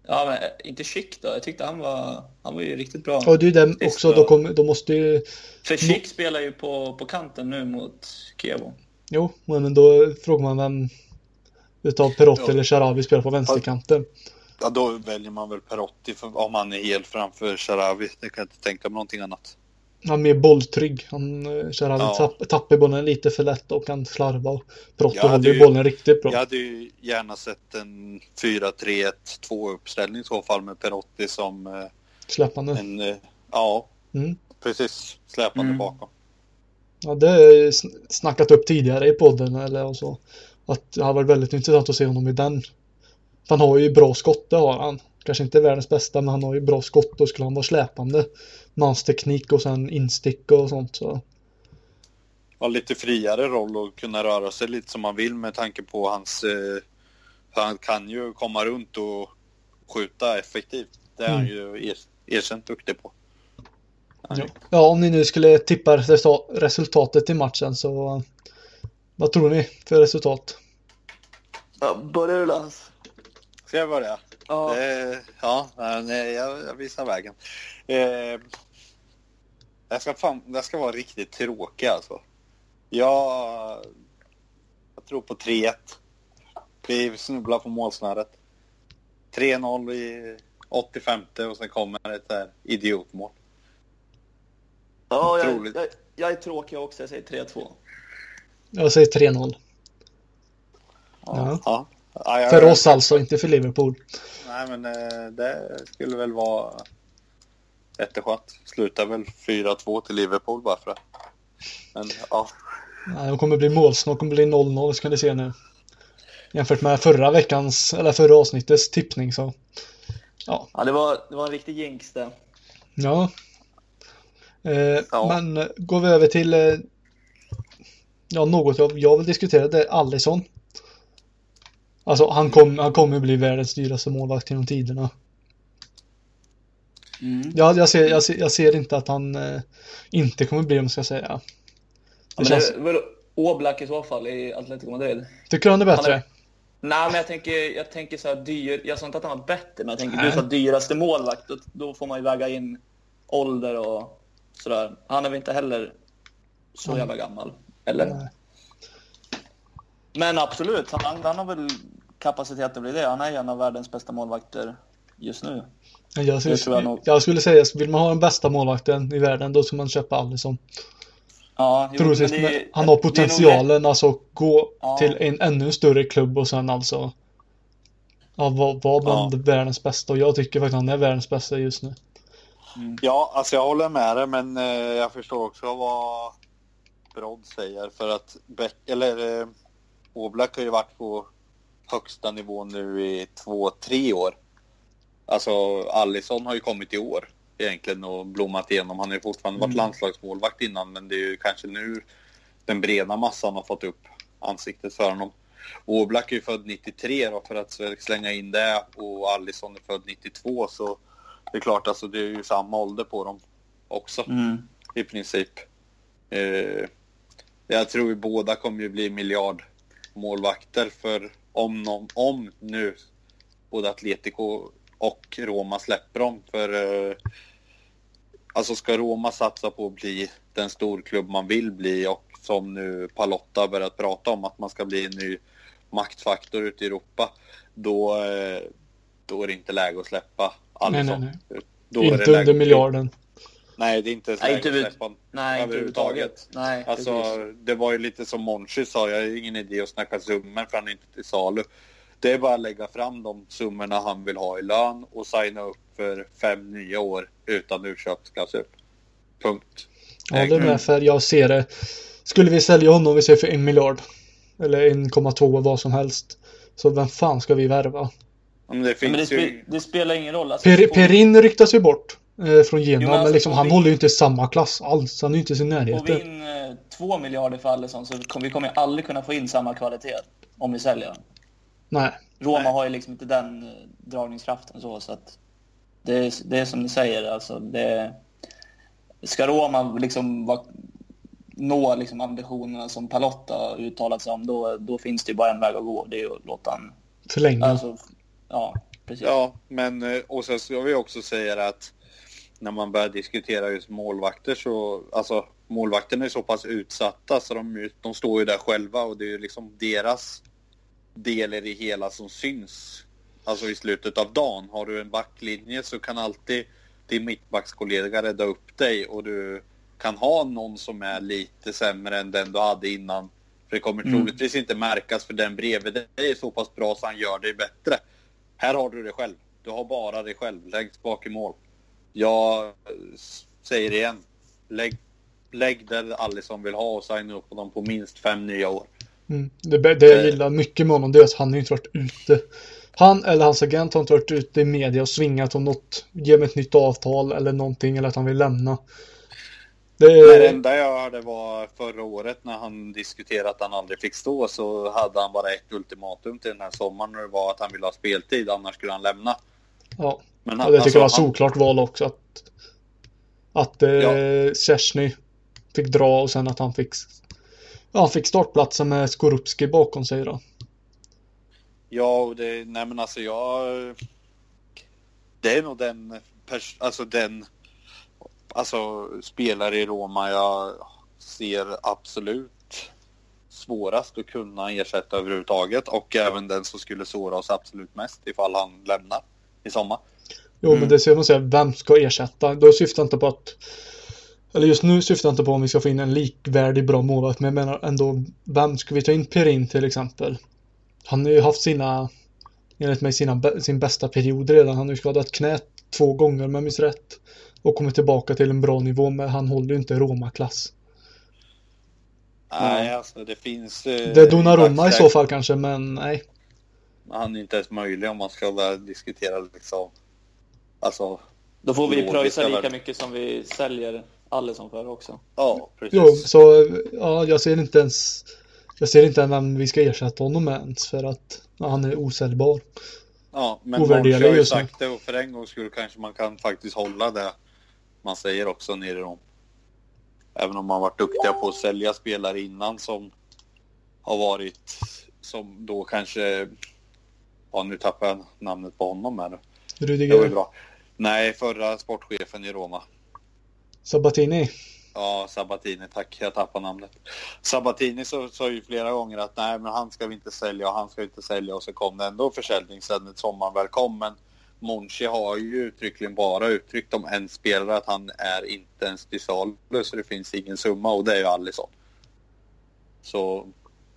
Speaker 3: Ja, men inte Schick då. Jag tyckte han var, han var ju riktigt bra.
Speaker 1: Och det är ju
Speaker 3: Visst,
Speaker 1: också,
Speaker 3: ja.
Speaker 1: då, kommer, då måste ju
Speaker 3: För Schick spelar ju på, på kanten nu mot Kievo.
Speaker 1: Jo, men då frågar man vem utav Perotti
Speaker 2: Ja.
Speaker 1: eller Sharawi spelar på vänsterkanten.
Speaker 2: Ja, då väljer man väl Perotti för, om han är helt framför Sharawi. Det kan jag inte tänka mig någonting annat.
Speaker 1: Han är mer bolltrygg. Han kör aldrig
Speaker 2: Ja.
Speaker 1: tapp, tappar bollen lite för lätt och kan slarva.
Speaker 2: hade
Speaker 1: håller ju bollen riktigt bra.
Speaker 2: Jag hade ju gärna sett en 4-3-1-2 uppställning i så fall med Perotti som eh,
Speaker 1: Släppande.
Speaker 2: en, eh, ja,
Speaker 1: Mm.
Speaker 2: precis, släpande
Speaker 3: Mm.
Speaker 2: bakom.
Speaker 1: Ja, det har snackat upp tidigare i podden eller och så. Att det har varit väldigt intressant att se honom i den. Han har ju bra skott, det har han. Kanske inte världens bästa, men han har ju bra skott. Då skulle han vara släpande. Med hans teknik och sen instick och sånt. Så.
Speaker 2: Har lite friare roll och kunna röra sig lite som man vill med tanke på hans... Eh, han kan ju komma runt och skjuta effektivt. Det är han
Speaker 1: Mm.
Speaker 2: ju er, erkänt duktig på. Han
Speaker 1: Ja. ja, om ni nu skulle tippa resulta- resultatet i matchen så vad tror ni för resultat?
Speaker 3: Ja, börjar du Lans?
Speaker 2: Ska jag börja?
Speaker 3: Ja.
Speaker 2: Eh, ja, nej, jag, jag visar vägen. Eh, jag, ska fan, jag ska vara riktigt tråkig alltså. Jag, jag tror på 3-1. Vi snubblar på målsnöret. 3-0 i 85 och sen kommer ett där idiotmål.
Speaker 3: Ja, jag, jag, jag är tråkig också. Jag säger 3-2.
Speaker 1: Jag säger 3-0. Ja.
Speaker 2: Ja. Ja,
Speaker 1: För oss alltså, inte för Liverpool.
Speaker 2: Nej, men eh, det skulle väl vara jätteskönt. Slutar väl 4-2 till Liverpool bara för det. Men ja,
Speaker 1: Nej, de kommer bli målsnål, kommer bli 0-0 ska ni se nu. Jämfört med förra veckans, eller förra avsnittets tippning så. Ja,
Speaker 3: Ja, det var, det var en riktig jinx det.
Speaker 1: ja. Eh,
Speaker 2: Ja.
Speaker 1: Men eh, går vi över till eh, Ja, något jag, jag vill diskutera det är Allison. Alltså han, kom, han kommer bli världens dyraste målvakt genom tiderna.
Speaker 3: Mm.
Speaker 1: Ja, jag, ser, jag, ser, jag ser inte att han eh, inte kommer bli, om jag ska säga. Det
Speaker 3: Ja,
Speaker 1: känns,
Speaker 3: det är väl Oblak i så fall i Atletico Madrid.
Speaker 1: Tycker du han är bättre?
Speaker 3: Han är- Nej, men jag tänker, jag tänker så här dyr. Jag sa inte att han var bättre, men jag tänker
Speaker 1: Nej.
Speaker 3: du sa dyraste målvakt. Då, får man ju väga in ålder och sådär. Han är väl inte heller så jävla gammal. Eller?
Speaker 1: Nej.
Speaker 3: Men absolut, han, han har väl kapacitet att bli det. Han är en av världens bästa målvakter just nu.
Speaker 1: Jag,
Speaker 3: tror jag nog.
Speaker 1: jag skulle säga, vill man ha den bästa målvakten i världen då ska man köpa Allison.
Speaker 3: Ja, jo,
Speaker 1: Troligtvis,
Speaker 3: men det
Speaker 1: men han har
Speaker 3: det är nog
Speaker 1: potentialen alltså gå
Speaker 3: Ja.
Speaker 1: till en ännu större klubb och sen alltså Ja, vara var bland världens bästa och jag tycker faktiskt han är världens bästa just nu.
Speaker 2: ja alltså jag håller med dig men eh, jag förstår också vad Brodd säger för att Beck, eller eh, Oblak har ju varit på högsta nivå nu i två, tre år. Alltså Allison har ju kommit i år egentligen och blommat igenom. Han har ju fortfarande varit
Speaker 3: Mm.
Speaker 2: landslagsmålvakt innan men det är ju kanske nu den breda massan har fått upp ansiktet för honom. Oblak är ju född 93 då för att slänga in det och Allison är född 92 så det är klart alltså det är ju samma ålder på dem också
Speaker 3: Mm.
Speaker 2: i princip. Eh, jag tror ju båda kommer ju bli miljardmålvakter för om, någon, om nu både Atletico och Roma släpper dem. För eh, alltså ska Roma satsa på att bli den storklubb man vill bli och som nu Palotta börjat prata om att man ska bli en ny maktfaktor ute i Europa. Då, eh, då är det inte läge att släppa Alisson.
Speaker 1: Nej, nej,
Speaker 2: Då är det
Speaker 1: inte under miljarden.
Speaker 2: Nej, det är inte ens
Speaker 3: Nej,
Speaker 2: läge
Speaker 3: inte
Speaker 2: att
Speaker 3: vid-
Speaker 2: släppa.
Speaker 3: Nej, inte överhuvudtaget. Nej,
Speaker 2: Alltså,
Speaker 3: precis.
Speaker 2: det var ju lite som Monchi sa, jag har ingen idé att snacka summor för han är inte till salu. Det är bara att lägga fram de summorna han vill ha i lön och signa upp för fem nya år utan utköpsklausul. Punkt.
Speaker 1: Ja, det är med för jag ser det. Skulle vi sälja honom, vi säger för en miljard. Eller 1,2 vad som helst. Så vem fan ska vi värva?
Speaker 2: Men det
Speaker 3: Ja, men det,
Speaker 2: finns
Speaker 3: spe,
Speaker 2: ju...
Speaker 3: det spelar ingen roll. Alltså,
Speaker 1: Per, Perin ryktas ju bort. Eh, från Genoa,
Speaker 3: men
Speaker 1: men,
Speaker 3: alltså,
Speaker 1: liksom, han
Speaker 3: vi-
Speaker 1: håller ju inte samma klass alls. Han är ju inte i sin
Speaker 3: Får vi in eh, två miljarder för Alisson så kommer vi kommer ju aldrig kunna få in samma kvalitet om vi säljer honom.
Speaker 1: Nej.
Speaker 3: Roma
Speaker 2: Nej.
Speaker 3: har ju liksom inte den eh, dragningskraften så, så att det är, det är som ni säger, alltså det... Ska Roma liksom vara, nå liksom ambitionerna som Palotta har uttalat sig om, då, då finns det ju bara en väg att gå. Det är att låta han...
Speaker 1: Förlänga.
Speaker 3: Alltså, ja, precis.
Speaker 2: Ja, men och sen ska vi också säga att när man börjar diskutera just målvakter så, alltså målvakterna är så pass utsatta så de, de står ju där själva och det är ju liksom deras del i det hela som syns. Alltså i slutet av dagen. Har du en backlinje så kan alltid din mittbackskollega rädda upp dig och du kan ha någon som är lite sämre än den du hade innan. För det kommer
Speaker 1: Mm.
Speaker 2: troligtvis inte märkas för den bredvid dig är så pass bra så han gör dig bättre. Här har du det själv. Du har bara dig själv längst bak i mål. Jag säger det igen. Lägg, lägg där Alisson vill ha och signa upp honom på minst fem nya år.
Speaker 1: Mm. Det, det jag
Speaker 2: Eh.
Speaker 1: gillar mycket med honom det är att han har inte varit ute. Han eller hans agent har inte varit ute i media och svingat om något. Ge mig ett nytt avtal eller någonting eller att han vill lämna. Det
Speaker 2: det enda jag hörde var förra året när han diskuterade att han aldrig fick stå så hade han bara ett ultimatum till den här sommaren och det var att han ville ha speltid annars skulle han lämna.
Speaker 1: ja,
Speaker 2: Men
Speaker 1: och det tycker jag var
Speaker 2: han,
Speaker 1: solklart val också. Att, att eh,
Speaker 2: Ja.
Speaker 1: Szczesny fick dra och sen att han fick Ja, han fick startplatsen med Skorupski bakom sig då.
Speaker 2: Ja, och det, nej men alltså jag... Det är nog den, pers, alltså den, alltså spelare i Roma jag ser absolut svårast att kunna ersätta överhuvudtaget och även den som skulle såra oss absolut mest ifall han lämnar i sommar.
Speaker 1: Jo,
Speaker 3: Mm.
Speaker 1: men det ser man säga, vem ska ersätta? Då syftar jag inte på att eller just nu syftar jag inte på om vi ska få in en likvärdig bra målvakt, men jag menar ändå, vem ska vi ta in Perin till exempel? Han har ju haft sina, enligt mig, sina, sin bästa period redan. Han har ju skadat knät två gånger om jag minns rätt. Och kommit tillbaka till en bra nivå, men han håller ju inte Roma-klass.
Speaker 2: Nej, alltså det finns... eh,
Speaker 1: Det är Donnarumma i så fall kanske, men nej.
Speaker 2: Han är inte ens möjlig om man ska diskutera liksom... Alltså,
Speaker 3: Då får vi pröjsa lika
Speaker 2: värde.
Speaker 3: mycket som vi säljer Alisson för också.
Speaker 2: ja precis.
Speaker 1: Jo, så ja, jag ser inte ens jag ser inte vem vi ska ersätta honom med ens för att ja, han är osäljbar.
Speaker 2: Ja, men
Speaker 1: ovärderlig
Speaker 2: har ju
Speaker 1: just nu.
Speaker 2: sagt det och för en gångs skull kanske man kan faktiskt hålla det man säger också nere i dem. Även om man varit duktiga på att sälja spelare innan som har varit som då kanske ja nu tappar jag namnet på honom här. Det var ju
Speaker 1: Rudiger,
Speaker 2: bra. Nej, förra sportchefen i Roma.
Speaker 1: Sabatini.
Speaker 2: Ja, Sabatini, tack. Jag tappade namnet. Sabatini så- sa ju flera gånger att nej, men han ska vi inte sälja och han ska vi inte sälja och så kom det ändå försäljning sen sommaren väl kom. Men Monchi har ju uttryckligen bara uttryckt om en spelare att han är inte ens till salu så det finns ingen summa och det är ju Alisson. Så,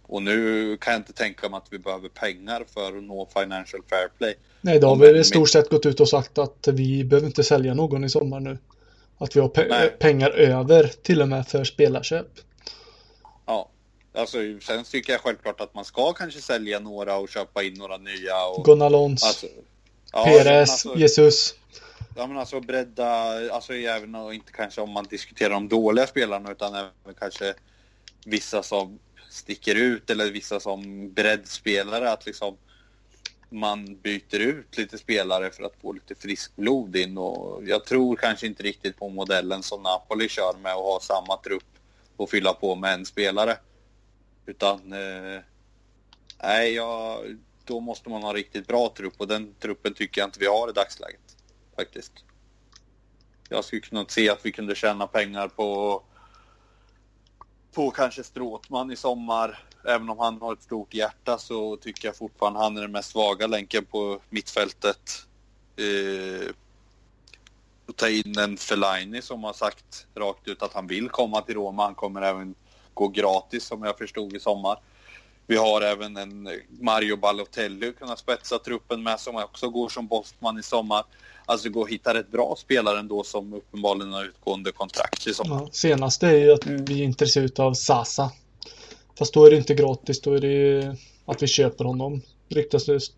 Speaker 2: och nu kan jag inte tänka mig att vi behöver pengar för att nå financial fair play.
Speaker 1: Nej, då har vi i stort sett gått ut och sagt att vi behöver inte sälja någon i sommar nu. Att vi har pe-
Speaker 2: Nej.
Speaker 1: pengar över till och med för spelarköp.
Speaker 2: Ja, alltså sen tycker jag självklart att man ska kanske sälja några och köpa in några nya. Och,
Speaker 1: Gonalons,
Speaker 2: alltså, ja,
Speaker 1: Perez,
Speaker 2: alltså,
Speaker 1: Jesus.
Speaker 2: Ja men alltså bredda, alltså även och inte kanske om man diskuterar de dåliga spelarna utan även kanske vissa som sticker ut eller vissa som breddspelare att liksom man byter ut lite spelare för att få lite frisk blod in och jag tror kanske inte riktigt på modellen som Napoli kör med att ha samma trupp och fylla på med en spelare. Utan eh, nej, jag, då måste man ha riktigt bra trupp och den truppen tycker jag inte vi har i dagsläget faktiskt. Jag skulle kunna se att vi kunde tjäna pengar på på kanske Stråtman i sommar. Även om han har ett stort hjärta så tycker jag fortfarande han är den mest svaga länken på mittfältet. Eh, och ta in en Fellaini som har sagt rakt ut att han vill komma till Roma. Han kommer även gå gratis som jag förstod i sommar. Vi har även en Mario Balotelli kunna spetsa truppen med som också går som bossman i sommar. Alltså gå och hitta rätt bra spelare ändå som uppenbarligen har utgående kontrakt i sommar.
Speaker 1: Ja, senaste är ju att
Speaker 3: Mm.
Speaker 1: vi är intresserade av Sasa. Fast då är det inte gratis, då är det ju att vi köper honom. Ryktas rykt,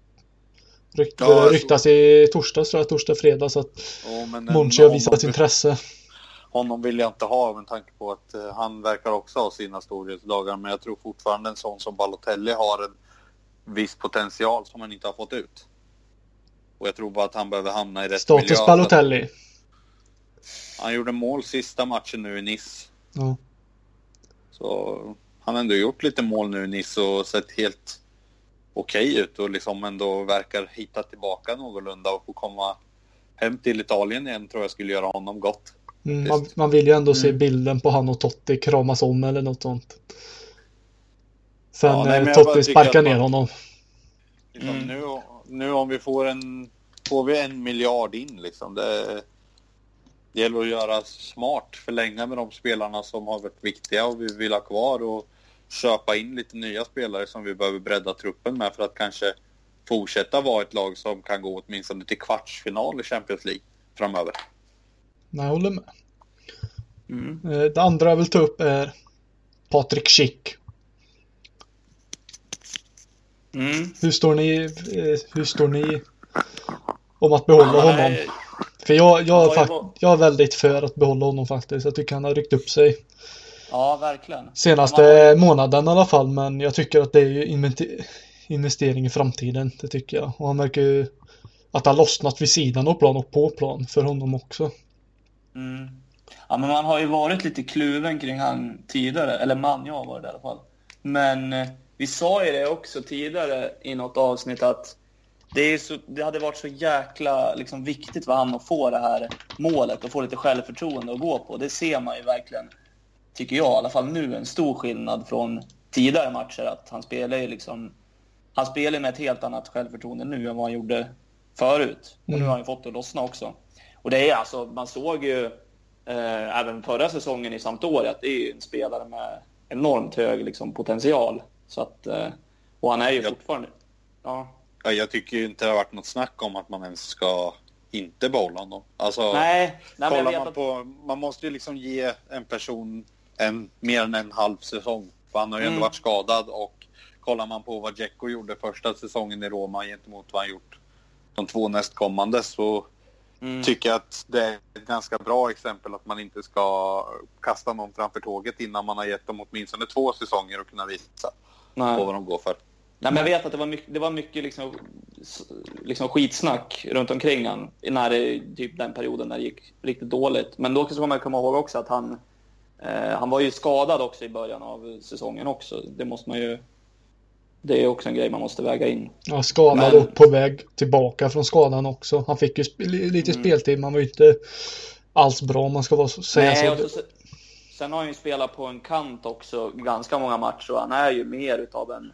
Speaker 2: Ja,
Speaker 1: ryktas i torsdags tror jag, torsdag, fredag så att
Speaker 2: Ja,
Speaker 1: Monchi har visat intresse.
Speaker 2: Honom vill jag inte ha med tanke på att eh, han verkar också ha sina storhetsdagar. Men jag tror fortfarande en sån som Balotelli har en viss potential som han inte har fått ut. Och jag tror bara att han behöver hamna i rätt
Speaker 1: Status
Speaker 2: miljö.
Speaker 1: Balotelli.
Speaker 2: Han gjorde mål sista matchen nu i Nice.
Speaker 1: Ja.
Speaker 2: Så han har ändå gjort lite mål nu i Nice och sett helt okej ut och liksom ändå verkar hitta tillbaka någorlunda och få komma hem till Italien igen tror jag skulle göra honom gott.
Speaker 1: Mm, man, man vill ju ändå se
Speaker 3: Mm.
Speaker 1: bilden på han och Totti kramas om eller något sånt. Sen
Speaker 2: Ja, nej,
Speaker 1: eh, Totti sparkar ner
Speaker 2: man-
Speaker 1: honom.
Speaker 2: Liksom
Speaker 3: Mm.
Speaker 2: nu, nu om vi får en, får vi en miljard in liksom. Det, det gäller att göra smart, förlänga med de spelarna som har varit viktiga och vi vill ha kvar och köpa in lite nya spelare som vi behöver bredda truppen med för att kanske fortsätta vara ett lag som kan gå åtminstone till kvartsfinal i Champions League framöver.
Speaker 1: Nej, jag håller med. Mm. Eh, det andra jag vill ta upp är Patrik Schick. Mm. Hur står ni, eh, hur står ni om att behålla honom? För jag, jag, ja, jag är väldigt för att behålla honom faktiskt. Jag tycker han har ryckt upp sig.
Speaker 3: Ja, verkligen.
Speaker 1: Senaste var... månaden i alla fall, men jag tycker att det är ju investering i framtiden. Det tycker jag. Och han verkar ju att har lossnat vid sidan av plan och på plan för honom också.
Speaker 3: Mm. Ja, men man har ju varit lite kluven kring han tidigare, eller man, jag har varit det i alla fall. Men eh, vi sa ju det också tidigare i något avsnitt att det, så, det hade varit så jäkla liksom, viktigt för han att få det här målet och få lite självförtroende att gå på. Det ser man ju verkligen, tycker jag i alla fall nu, en stor skillnad från tidigare matcher. Att han spelar ju liksom, han spelar med ett helt annat självförtroende nu än vad han gjorde förut. Och nu har han ju fått det att lossna också. Och det är alltså, man såg ju eh, även förra säsongen i Sampdoria att det är en spelare med enormt hög liksom, potential. Så att, eh, och han är ju jag, fortfarande... Ja.
Speaker 2: ja. Jag tycker ju inte det har varit något snack om att man ens ska inte behålla honom. Alltså,
Speaker 3: nej,
Speaker 2: nej, kollar man att... på... Man måste ju liksom ge en person en, mer än en halv säsong. För han har ju mm. ändå varit skadad och kollar man på vad Dzeko gjorde första säsongen i Roma gentemot vad han gjort de två nästkommande så mm. tycker att det är ett ganska bra exempel att man inte ska kasta någon framför tåget innan man har gett dem åtminstone två säsonger och kunna visa Nej. på vad de går för.
Speaker 3: Nej, men jag vet att det var mycket, det var mycket liksom, liksom skitsnack runt omkring han när det, typ den perioden när det gick riktigt dåligt. Men då ska man komma ihåg också att han, eh, han var ju skadad också i början av säsongen också. Det måste man ju det är också en grej man måste väga in.
Speaker 1: Ja, skadad men... och på väg tillbaka från skadan också. Han fick ju sp lite mm. speltid, man var ju inte alls bra om man ska vara, säga Nej, så. så.
Speaker 3: Sen har han ju spelat på en kant också ganska många matcher och han är ju mer utav en,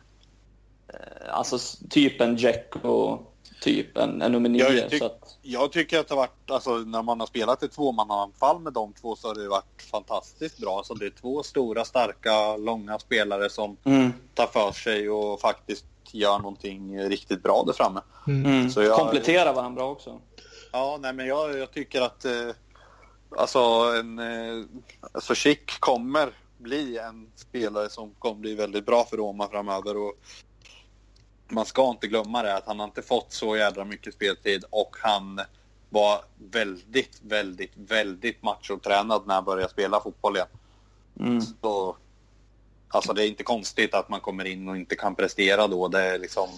Speaker 3: eh, alltså typ en Jack och typ en, en nummer nio.
Speaker 2: Jag, tyck, att... jag tycker att det har varit, alltså när man har spelat ett tvåmannaanfall med de två så har det varit fantastiskt bra. Alltså det är två stora, starka, långa spelare som mm. tar för sig och faktiskt gör någonting riktigt bra där framme.
Speaker 3: Mm. mm. Så jag, Kompletterar varandra bra också.
Speaker 2: Ja, nej men jag, jag tycker att eh, alltså en, eh, alltså Schick kommer bli en spelare som kommer bli väldigt bra för Roma framöver och man ska inte glömma det att han har inte fått så jädra mycket speltid och han var väldigt, väldigt, väldigt machotränad när han började spela fotboll igen. Mm. Så, alltså det är inte konstigt att man kommer in och inte kan prestera då. Det är liksom,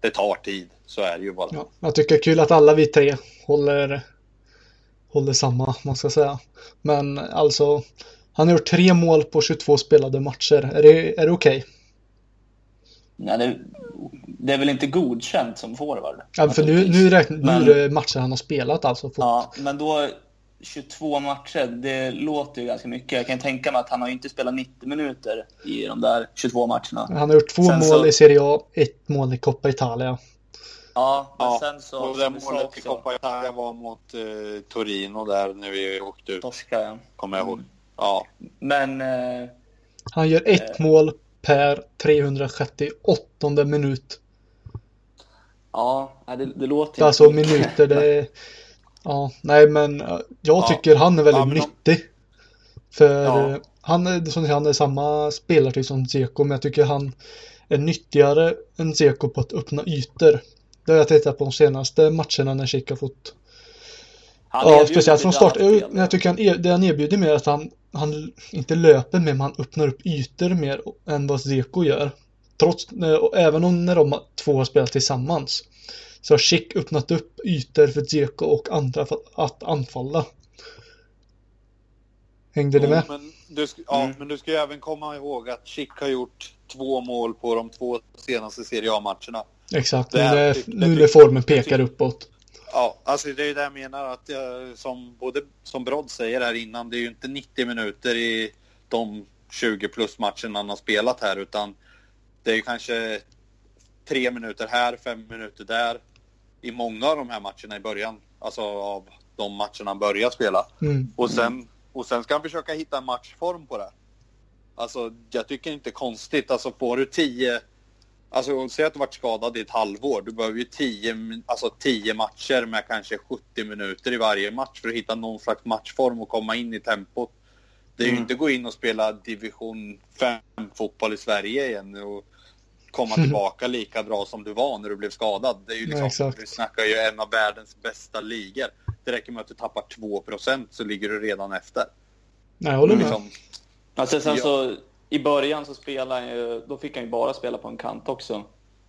Speaker 2: det tar tid. Så är det ju bara. Ja,
Speaker 1: jag tycker det är kul att alla vi tre håller, håller samma, man ska säga. Men alltså, han har gjort tre mål på 22 spelade matcher. Är det, är det okej? Okay?
Speaker 3: Nej, det, det är väl inte godkänt som forward?
Speaker 1: Ja, för nu, nu, räknar, men, nu är det matcher han har spelat alltså. Fått.
Speaker 3: Ja, men då 22 matcher, det låter ju ganska mycket. Jag kan tänka mig att han har inte spelat 90 minuter i de där 22 matcherna.
Speaker 1: Han har gjort två sen mål så... i Serie A, ett mål i Coppa Italia.
Speaker 3: Ja, men ja, sen så...
Speaker 2: Och det målet också... i Coppa Italia var mot eh, Torino där när vi åkte ut.
Speaker 3: Torska, ja.
Speaker 2: Kommer jag ihåg. Mm. Ja.
Speaker 3: Men... Eh,
Speaker 1: han gör ett eh, mål per 368 minut.
Speaker 3: Ja, det, det låter
Speaker 1: Alltså minuter, det är... Ja, nej men jag ja. tycker han är väldigt ja, nyttig. För ja. han är som han är samma spelartyp som Zeko, men jag tycker han är nyttigare än Zeko på att öppna ytor. Det har jag tittat på de senaste matcherna när Chic har fått ja, speciellt från start. Jag tycker han, det han erbjuder mer att han, han inte löper mer, men han öppnar upp ytor mer än vad Zeko gör. Trots, även om när de två har spelat tillsammans så har Chic öppnat upp ytor för Zeko och andra för att anfalla. Hängde ni med?
Speaker 2: Men du, ja, mm. men du ska ju även komma ihåg att Chic har gjort två mål på de två senaste Serie A-matcherna.
Speaker 1: Exakt, det, nu, det, nu när formen pekar uppåt.
Speaker 2: Ja, alltså det är ju det jag menar att jag, som både som Brodd säger här innan, det är ju inte 90 minuter i de 20 plus matcherna han har spelat här utan det är ju kanske tre minuter här, fem minuter där i många av de här matcherna i början. Alltså av de matcherna han börjar spela.
Speaker 1: Mm.
Speaker 2: Och sen, och sen ska han försöka hitta en matchform på det. Alltså, jag tycker inte konstigt. Alltså, får du tio... Alltså, säg att du varit skadad i ett halvår. Du behöver ju tio, min- alltså, tio matcher med kanske 70 minuter i varje match för att hitta någon slags matchform och komma in i tempot. Det är ju
Speaker 3: Mm.
Speaker 2: inte gå in och spela division 5-fotboll i Sverige igen och komma tillbaka lika bra som du var när du blev skadad. Det är ju liksom,
Speaker 1: exakt.
Speaker 2: vi snackar ju en av världens bästa ligor. Det räcker med att du tappar 2% så ligger du redan efter.
Speaker 1: Nej, jag håller med.
Speaker 2: Liksom,
Speaker 3: Alltså, sen
Speaker 2: Ja.
Speaker 3: så, I början så spelade han ju, då fick han ju bara spela på en kant också.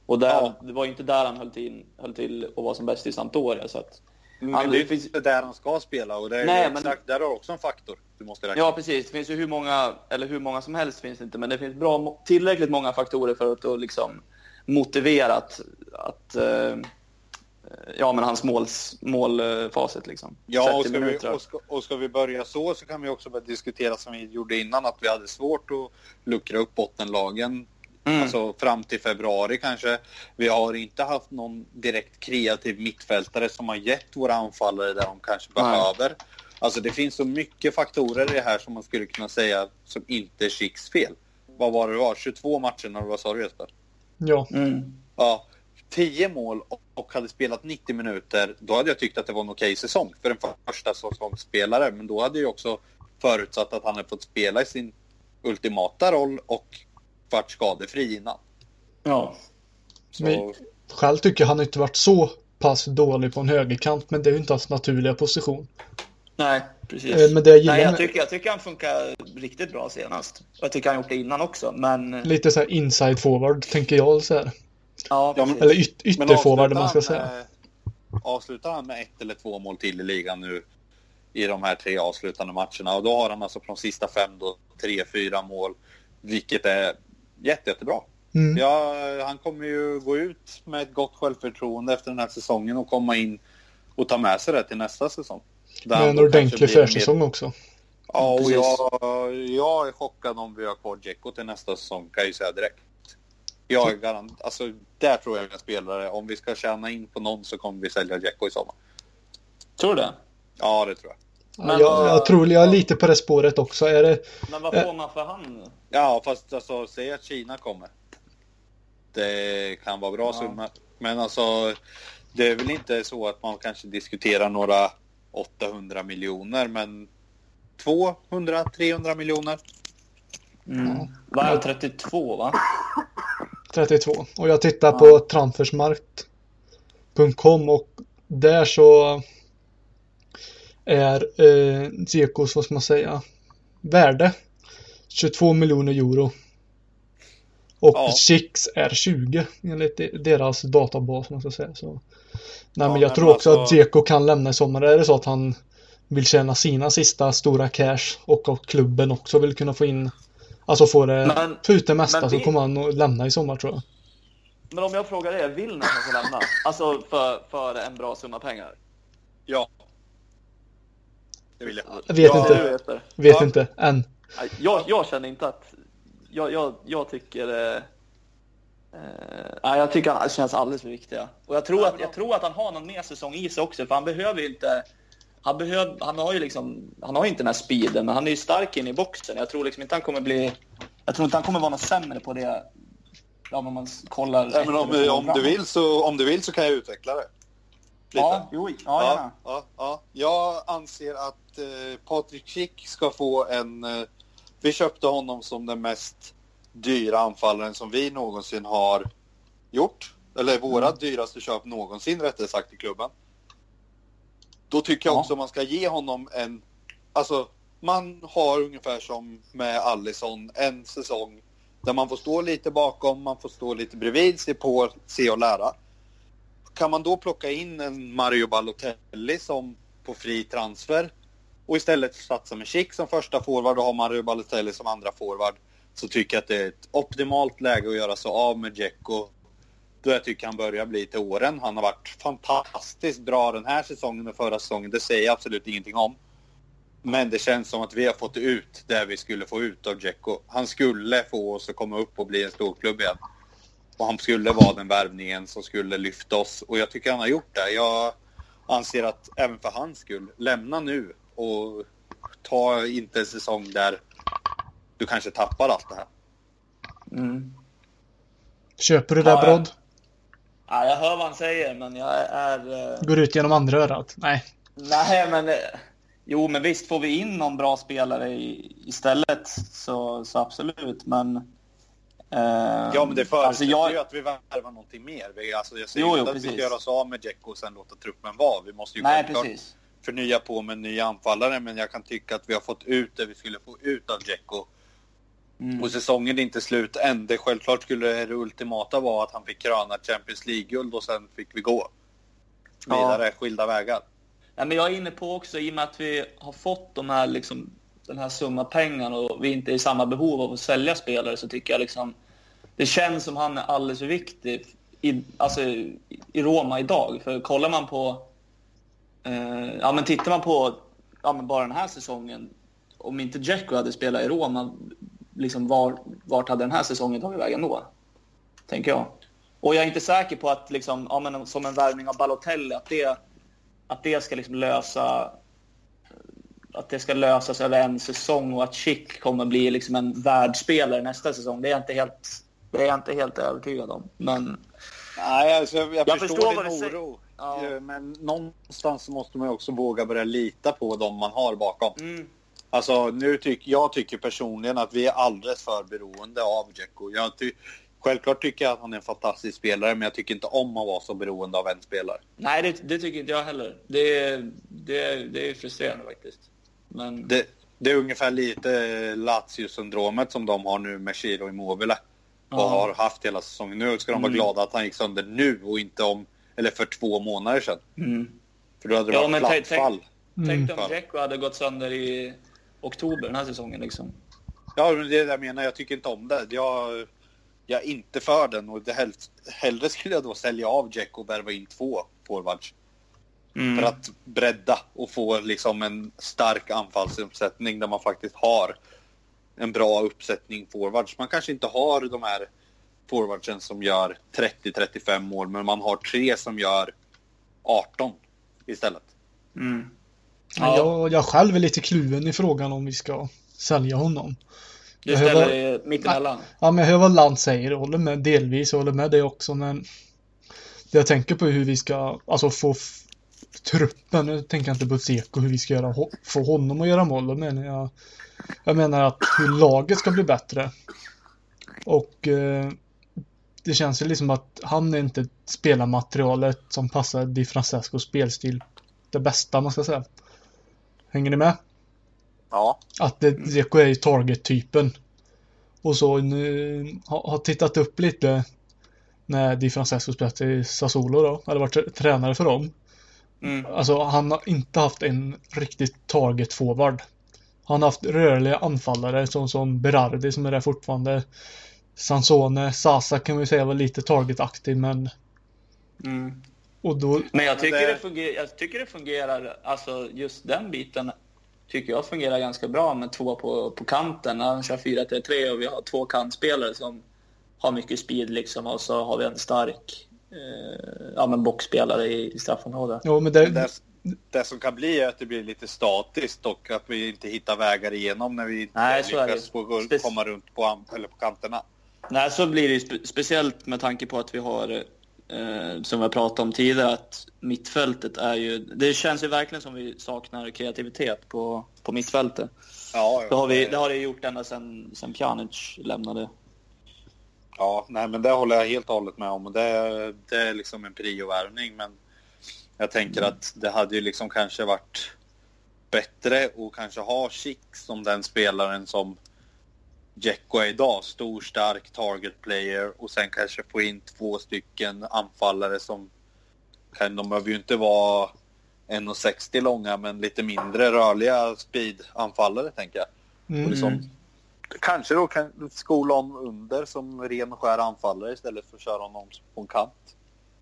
Speaker 3: Och där,
Speaker 2: Ja.
Speaker 3: det var ju inte där han höll till, höll till och var som bäst i Sampdoria. Så att,
Speaker 2: Men
Speaker 3: Han-
Speaker 2: det är
Speaker 3: finns-
Speaker 2: inte där han ska spela och det är
Speaker 3: Nej,
Speaker 2: ju
Speaker 3: men-
Speaker 2: exakt, där har du också en faktor du måste räkna.
Speaker 3: ja, precis. Det finns ju hur många, eller hur många som helst finns det inte, men det finns bra, tillräckligt många faktorer för att liksom motivera att, att eh, ja, men hans måls, målfacit liksom.
Speaker 2: Ja,
Speaker 3: 30
Speaker 2: och ska, vi, och, ska, och ska vi börja så så kan vi också börja diskutera som vi gjorde innan att vi hade svårt att luckra upp bottenlagen.
Speaker 3: Mm.
Speaker 2: Alltså fram till februari kanske. Vi har inte haft någon direkt kreativ mittfältare som har gett våra anfallare det de kanske
Speaker 3: Nej.
Speaker 2: behöver. Alltså det finns så mycket faktorer i det här som man skulle kunna säga som inte är Schicks fel. Vad var det det var? 22 matcher när du var sa du Jesper?
Speaker 1: Ja.
Speaker 3: Mm.
Speaker 2: Ja, 10 mål och- hade spelat 90 minuter, då hade jag tyckt att det var en okej säsong för en första säsongsspelare. Men då hade jag också förutsatt att han hade fått spela i sin ultimata roll och varit skadefri innan.
Speaker 3: Ja.
Speaker 2: Så,
Speaker 1: Men- Själv tycker jag han inte varit så pass dålig på en högerkant, men det är ju inte hans naturliga position.
Speaker 3: Nej, precis.
Speaker 1: Eh, Men det jag gillar
Speaker 3: Nej, jag tycker, jag tycker han funkar riktigt bra senast. Jag tycker han gjort det innan också, men...
Speaker 1: Lite så här inside forward, tänker jag så här.
Speaker 3: Ja,
Speaker 2: Ja, men-.
Speaker 1: Eller yt ytterforward, man ska säga.
Speaker 2: med- Avslutar han med ett eller två mål till i ligan nu i de här tre avslutande matcherna och då har han alltså från sista fem då tre, fyra mål, vilket är jätte, jättebra.
Speaker 1: Mm.
Speaker 2: Ja, han kommer ju gå ut med ett gott självförtroende efter den här säsongen och komma in och ta med sig det till nästa säsong.
Speaker 1: Med en ordentlig försäsong också.
Speaker 2: Ja, och
Speaker 3: Precis.
Speaker 2: jag, jag är chockad om vi har kvar Dzeko till nästa säsong, kan jag ju säga direkt. Jag är garant, alltså där tror jag en spelare, om vi ska tjäna in på någon så kommer vi sälja Dzeko i sommar.
Speaker 3: Tror du det?
Speaker 2: Ja, det tror jag.
Speaker 3: Men
Speaker 1: jag, jag tror jag är lite på det spåret också. Är det,
Speaker 3: Men vad får man för han?
Speaker 2: Ja, fast alltså, säg att Kina kommer. Det kan vara bra
Speaker 3: Ja.
Speaker 2: summa. Men alltså, det är väl inte så att man kanske diskuterar några 800 miljoner, men 200-300 miljoner.
Speaker 3: Mm. Vad är han, 32 va?
Speaker 1: 32. Och jag tittar på transfersmarkt.com och där så är eh, Zekos, vad ska man säga, värde 22 miljoner euro. Och
Speaker 2: Ja.
Speaker 1: Chicks är 20 enligt de- deras databas, man ska säga. Så. Nej,
Speaker 2: Ja,
Speaker 1: men jag
Speaker 2: men
Speaker 1: tror också
Speaker 2: alltså-
Speaker 1: att Zeko kan lämna i sommar. Är det så att han vill tjäna sina sista stora cash och att klubben också vill kunna få in, alltså få det,
Speaker 3: Men-
Speaker 1: få ut det mesta så kommer han att lämna i sommar tror jag.
Speaker 3: Men om jag frågar er, vill ni att han ska lämna? Alltså för, för en bra summa pengar?
Speaker 2: Ja. Det vill jag.
Speaker 1: Jag vet
Speaker 2: Ja,
Speaker 1: inte.
Speaker 3: Du Jesper?
Speaker 1: Vet
Speaker 2: Ja.
Speaker 1: inte, än.
Speaker 3: Jag, jag känner inte att... Jag, jag, jag tycker... Eh, eh, nej, jag tycker han känns alldeles för viktiga. Och jag tror, att, jag tror att han har någon mer säsong i sig också, för han behöver ju inte... Han, behöver, han har ju liksom... Han har inte den här speeden, men han är ju stark in i boxen. Jag tror liksom inte han kommer bli... Jag tror inte han kommer vara något sämre på det. Ja, om man kollar...
Speaker 2: Nej, men om, om, du vill så, om du vill så kan jag utveckla det. Lite.
Speaker 3: Ja, jo, ja, gärna.
Speaker 2: ja, ja, ja. Jag anser att eh, Patrik Schick ska få en... Eh, vi köpte honom som den mest dyra anfallaren som vi någonsin har gjort. Eller våra
Speaker 3: Mm.
Speaker 2: dyraste köp någonsin rättare sagt i klubben. Då tycker jag
Speaker 3: Ja.
Speaker 2: också man ska ge honom en... Alltså, man har ungefär som med Allison en säsong där man får stå lite bakom, man får stå lite bredvid, se på, se och lära. Kan man då plocka in en Mario Balotelli som på fri transfer och istället satsa med Schick som första forward och ha Mario Balotelli som andra forward så tycker jag att det är ett optimalt läge att göra sig av med Dzeko då jag tycker han börjar bli till åren. Han har varit fantastiskt bra den här säsongen och förra säsongen. Det säger jag absolut ingenting om. Men det känns som att vi har fått ut det vi skulle få ut av Dzeko. Han skulle få oss att komma upp och bli en stor klubb igen. Och han skulle vara den värvningen som skulle lyfta oss. Och jag tycker han har gjort det. Jag anser att även för hans skull, lämna nu och ta inte en säsong där du kanske tappar allt det här.
Speaker 3: Mm.
Speaker 1: Köper du det
Speaker 3: Ja,
Speaker 1: Brodd?
Speaker 3: Ja, jag hör vad han säger, men jag är... eh,
Speaker 1: Går ut genom andra örat? Nej.
Speaker 3: Nej, men... eh, Jo, men visst får vi in någon bra spelare i, istället så, så absolut, men... eh,
Speaker 2: Ja, men det förutsätter
Speaker 3: alltså jag,
Speaker 2: ju att vi värvar någonting mer. Vi, alltså, jag säger
Speaker 3: Jo,
Speaker 2: inte
Speaker 3: jo,
Speaker 2: att vi ska
Speaker 3: precis.
Speaker 2: göra oss av med Dzeko och sen låta truppen vara. Vi måste ju
Speaker 3: Nej,
Speaker 2: självklart
Speaker 3: precis.
Speaker 2: förnya på med en ny anfallare, men jag kan tycka att vi har fått ut det vi skulle få ut av Dzeko.
Speaker 3: Mm.
Speaker 2: Och säsongen är inte slut än. Det självklart skulle det ultimata vara att han fick kröna Champions League-guld och sen fick vi gå
Speaker 3: Ja.
Speaker 2: vidare, skilda vägar.
Speaker 3: Ja, men jag är inne på också, i och med att vi har fått de här, liksom, den här summa pengar och vi inte är i samma behov av att sälja spelare så tycker jag liksom det känns som han är alldeles för viktig i, alltså, i Roma idag. För kollar man på, eh, ja men tittar man på ja, men bara den här säsongen, om inte Dzeko hade spelat i Roma, liksom var, vart hade den här säsongen tagit vägen då? Tänker jag. Och jag är inte säker på att liksom, ja, men som en värvning av Balotelli, att det att det ska liksom lösa att det ska lösas över en säsong och att Chic kommer bli liksom en världsspelare nästa säsong. Det är jag inte helt, det är jag inte helt övertygad om. Men
Speaker 2: Nej, alltså, jag, jag, förstår,
Speaker 3: förstår
Speaker 2: din oro.
Speaker 3: Ja.
Speaker 2: Eh, Men någonstans måste man ju också våga börja lita på dem man har bakom.
Speaker 3: mm,
Speaker 2: Alltså, nu tyck, jag tycker personligen att vi är alldeles för beroende av Dzeko. Jag ty, självklart tycker jag att han är en fantastisk spelare, men jag tycker inte om att vara så beroende av en spelare.
Speaker 3: nej, det, det tycker inte jag heller. Det, är- det, är- det är frustrerande faktiskt. Men
Speaker 2: Det, det är ungefär lite Lazio-syndromet som de har nu med Chiro Immobile. Och
Speaker 3: Ja.
Speaker 2: har haft hela säsongen. Nu ska de vara
Speaker 3: Mm.
Speaker 2: glada att han gick sönder nu och inte om, eller för två månader sedan.
Speaker 3: mm.
Speaker 2: För då hade det
Speaker 3: Ja,
Speaker 2: varit
Speaker 3: tänk-
Speaker 2: platt fall.
Speaker 1: Mm.
Speaker 3: tänk dig om
Speaker 2: Fan.
Speaker 3: Dzeko hade gått sönder i oktober den här säsongen. Liksom.
Speaker 2: Ja, men det är det jag menar. Jag tycker inte om det. Jag, jag är inte för den och det helst, hellre skulle jag då sälja av Dzeko och värva in två forwards.
Speaker 3: Mm.
Speaker 2: För att bredda och få liksom en stark anfallsuppsättning där man faktiskt har en bra uppsättning forwards. Man kanske inte har de här forwardsen som gör 30-35 mål, men man har tre som gör 18 istället.
Speaker 3: Mm. Ja.
Speaker 1: Jag, jag själv är lite kluven i frågan om vi ska sälja honom.
Speaker 3: Du
Speaker 1: Jag
Speaker 3: ställer dig mittemellan.
Speaker 1: Ja, men jag hör vad Land säger och håller med delvis och håller med det också, men det jag tänker på är hur vi ska alltså få truppen, nu tänker jag inte på Seko, hur vi ska göra, få honom att göra mål, då menar jag jag menar att hur laget ska bli bättre. Och eh, det känns ju liksom att han är inte spelarmaterialet som passar Di Francescos spelstil det bästa man ska säga. Hänger ni med?
Speaker 2: Ja.
Speaker 1: Att det, Dzeko är ju target-typen. Och så nu har, har tittat upp lite när Di Francesco spelat i Sassuolo då, eller varit tr- tränare för dem.
Speaker 3: Mm.
Speaker 1: Alltså han har inte haft en riktigt target forward. Han har haft rörliga anfallare som, som Berardi som är där fortfarande. Sansone, Sasa kan vi säga var lite targetaktig men
Speaker 3: Mm.
Speaker 1: Och då
Speaker 3: Men jag tycker,
Speaker 2: det-
Speaker 3: det... fungerar, jag tycker det fungerar, alltså just den biten tycker jag fungerar ganska bra med två på, på kanten. När han kör 4-3-3 och vi har två kantspelare som har mycket speed liksom och så har vi en stark eh, ja, men boxspelare i, i straffområdet.
Speaker 1: Ja men det,
Speaker 2: Det, det som kan bli är att det blir lite statiskt och att vi inte hittar vägar igenom när vi inte
Speaker 3: Nej,
Speaker 2: lyckas
Speaker 3: Spec-
Speaker 2: komma runt på, eller på kanterna.
Speaker 3: Nej, så blir det ju spe, speciellt med tanke på att vi har, eh, som vi har pratat om tidigare, att mittfältet är ju... Det känns ju verkligen som vi saknar kreativitet på, på mittfältet.
Speaker 2: Ja,
Speaker 3: Det har, vi, det har det gjort ända sedan, sedan Pjanic lämnade.
Speaker 2: Ja, nej men det håller jag helt och hållet med om. Det, det är liksom en priovärvning men jag tänker att det hade ju liksom kanske varit bättre att kanske ha Chic som den spelaren som Dzeko är idag. Stor, stark target player och sen kanske få in två stycken anfallare som de behöver ju inte vara 1,60 långa men lite mindre rörliga speed-anfallare tänker jag.
Speaker 1: mm,
Speaker 2: Och liksom. Kanske då kan skola om under som ren och skär anfallare istället för att köra honom på en kant.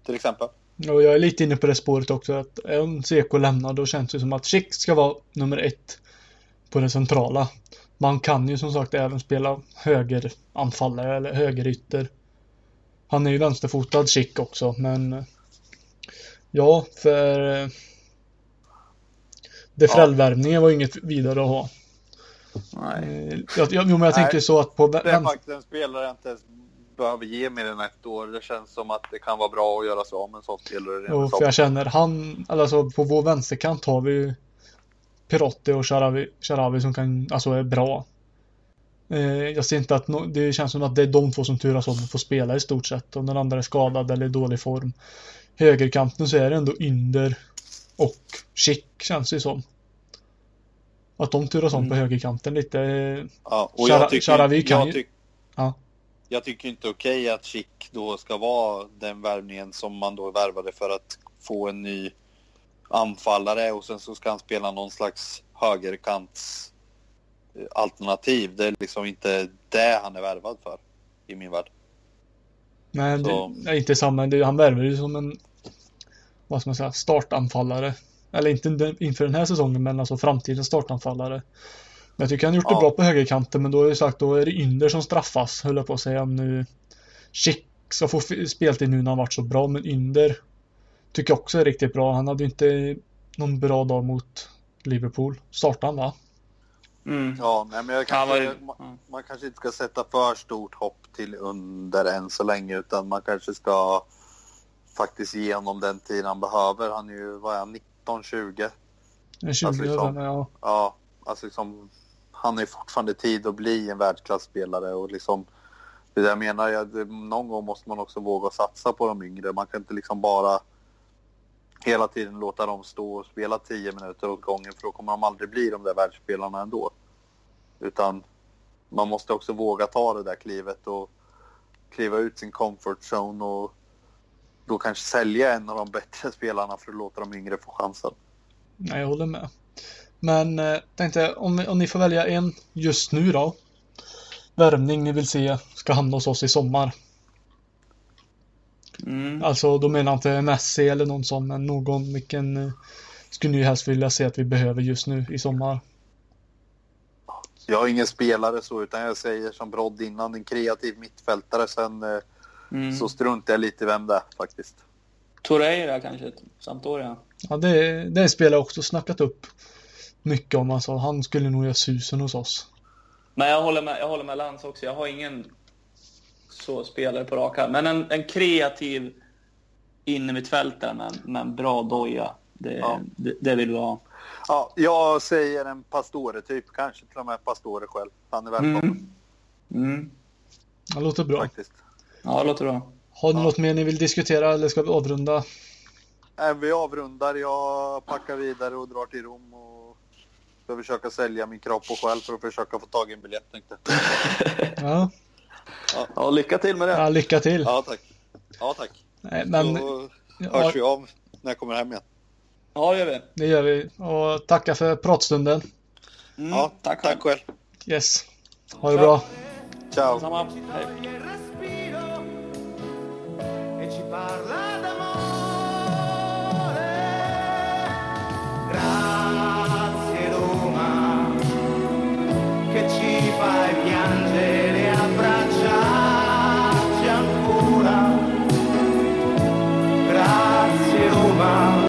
Speaker 2: Till exempel.
Speaker 1: Och jag är lite inne på det spåret också att om Seko lämnar då känns det som att Schick ska vara nummer ett på det centrala. Man kan ju som sagt även spela högeranfallare eller högerytter. Han är ju vänsterfotad Schick också men ja, för Defrell-värvningen var ju inget vidare att ha.
Speaker 3: Nej.
Speaker 1: Jag, jo, men jag
Speaker 2: Nej.
Speaker 1: tänker så att på
Speaker 2: Det är faktiskt en spelare jag inte ens behöver ge mer än ett år. Det känns som att det kan vara bra att göra sig av med en sån spelare.
Speaker 1: Jo, för jag känner han, alltså på vår vänsterkant har vi Pirotti och Sharawi, Sharawi som kan, alltså är bra. Eh, jag ser inte att, no, det känns som att det är de två som turas om att få spela i stort sett. Om den andra är skadad eller i dålig form. Högerkanten så är det ändå Ynder och Schick känns det som. Att de turas om på
Speaker 3: Mm.
Speaker 1: högerkanten lite. eh,
Speaker 2: Ja, och
Speaker 1: Shara-
Speaker 2: jag tycker,
Speaker 1: Sharawi kan
Speaker 2: jag,
Speaker 1: ju- Ja.
Speaker 2: jag tycker inte okej att Chic då ska vara den värvningen som man då värvade för att få en ny anfallare och sen så ska han spela någon slags högerkants eh, alternativ. Det är liksom inte det han är värvad för i min värld.
Speaker 1: Men
Speaker 2: Så-
Speaker 1: det är inte samma, det, han värvar ju som en vad ska man säga, startanfallare. Eller inte inför den här säsongen men alltså framtidens startanfallare. Jag tycker han har gjort det
Speaker 2: Ja.
Speaker 1: bra på högerkanten men då har jag sagt då är det Ynder som straffas höll jag på att säga om nu Schick ska få speltid nu när han varit så bra men Ynder tycker också är riktigt bra. Han hade ju inte någon bra dag mot Liverpool. Startade han va?
Speaker 3: Mm.
Speaker 2: Ja, nej, men kanske,
Speaker 3: var ju-
Speaker 2: man,
Speaker 3: ja.
Speaker 2: man kanske inte ska sätta för stort hopp till under än så länge utan man kanske ska faktiskt ge honom den tid han behöver. Han är ju, vad är han, 19-20?
Speaker 1: En 20
Speaker 2: Alltså, liksom-
Speaker 1: men ja.
Speaker 2: Ja, alltså liksom, han är fortfarande tid att bli en världsklasspelare och liksom det där menar jag, det, någon gång måste man också våga satsa på de yngre. Man kan inte liksom bara hela tiden låta dem stå och spela 10 minuter åt gången för då kommer de aldrig bli de där världsspelarna ändå. Utan man måste också våga ta det där klivet och kliva ut sin comfort zone och då kanske sälja en av de bättre spelarna för att låta de yngre få chansen.
Speaker 1: Nej, jag håller med. Men eh, tänkte om, om ni får välja en just nu då. Värvning ni vill se ska hamna hos oss i sommar.
Speaker 3: Mm.
Speaker 1: Alltså då menar jag inte Messi eller någon sån men någon vilken eh, skulle ni helst vilja se att vi behöver just nu i sommar.
Speaker 2: Jag har ingen spelare så, utan jag säger som Brodd innan, en kreativ mittfältare. Sen eh,
Speaker 3: Mm.
Speaker 2: så struntar jag lite vem det är faktiskt.
Speaker 3: Torreira kanske, Sampdoria.
Speaker 1: Ja det, det är en spelare jag också snackat upp mycket om alltså. Han skulle nog göra susen hos oss.
Speaker 3: Men jag håller med, jag håller med Lans också. Jag har ingen så spelare på rak arm. Men en, en kreativ innermittfältare med, med en bra doja. Det,
Speaker 2: Ja.
Speaker 3: det, det vill vi ha.
Speaker 2: Ja, jag säger en Pastore-typ, kanske till och med Pastore själv. Han är välkommen
Speaker 3: Mm. Mm.
Speaker 1: Det låter bra.
Speaker 2: faktiskt.
Speaker 3: Ja, det låter bra.
Speaker 1: Har ni
Speaker 2: Ja.
Speaker 1: något mer ni vill diskutera eller ska vi avrunda?
Speaker 2: Vi avrundar, jag packar vidare och drar till Rom och ska försöka sälja min kropp och själ för att försöka få tag i en biljett tänkte jag.
Speaker 1: Ja,
Speaker 3: Ja, lycka till med det.
Speaker 1: ja lycka till.
Speaker 2: Ja, tack. Ja, tack.
Speaker 1: Nej, men
Speaker 2: Då hörs vi av när jag kommer hem igen.
Speaker 3: Ja, det gör vi.
Speaker 1: det gör vi. Och tacka för pratstunden.
Speaker 3: Mm.
Speaker 2: Ja,
Speaker 3: tack
Speaker 2: tack själv.
Speaker 1: Yes. Ha det bra.
Speaker 2: Ciao.
Speaker 3: Samma. Hej.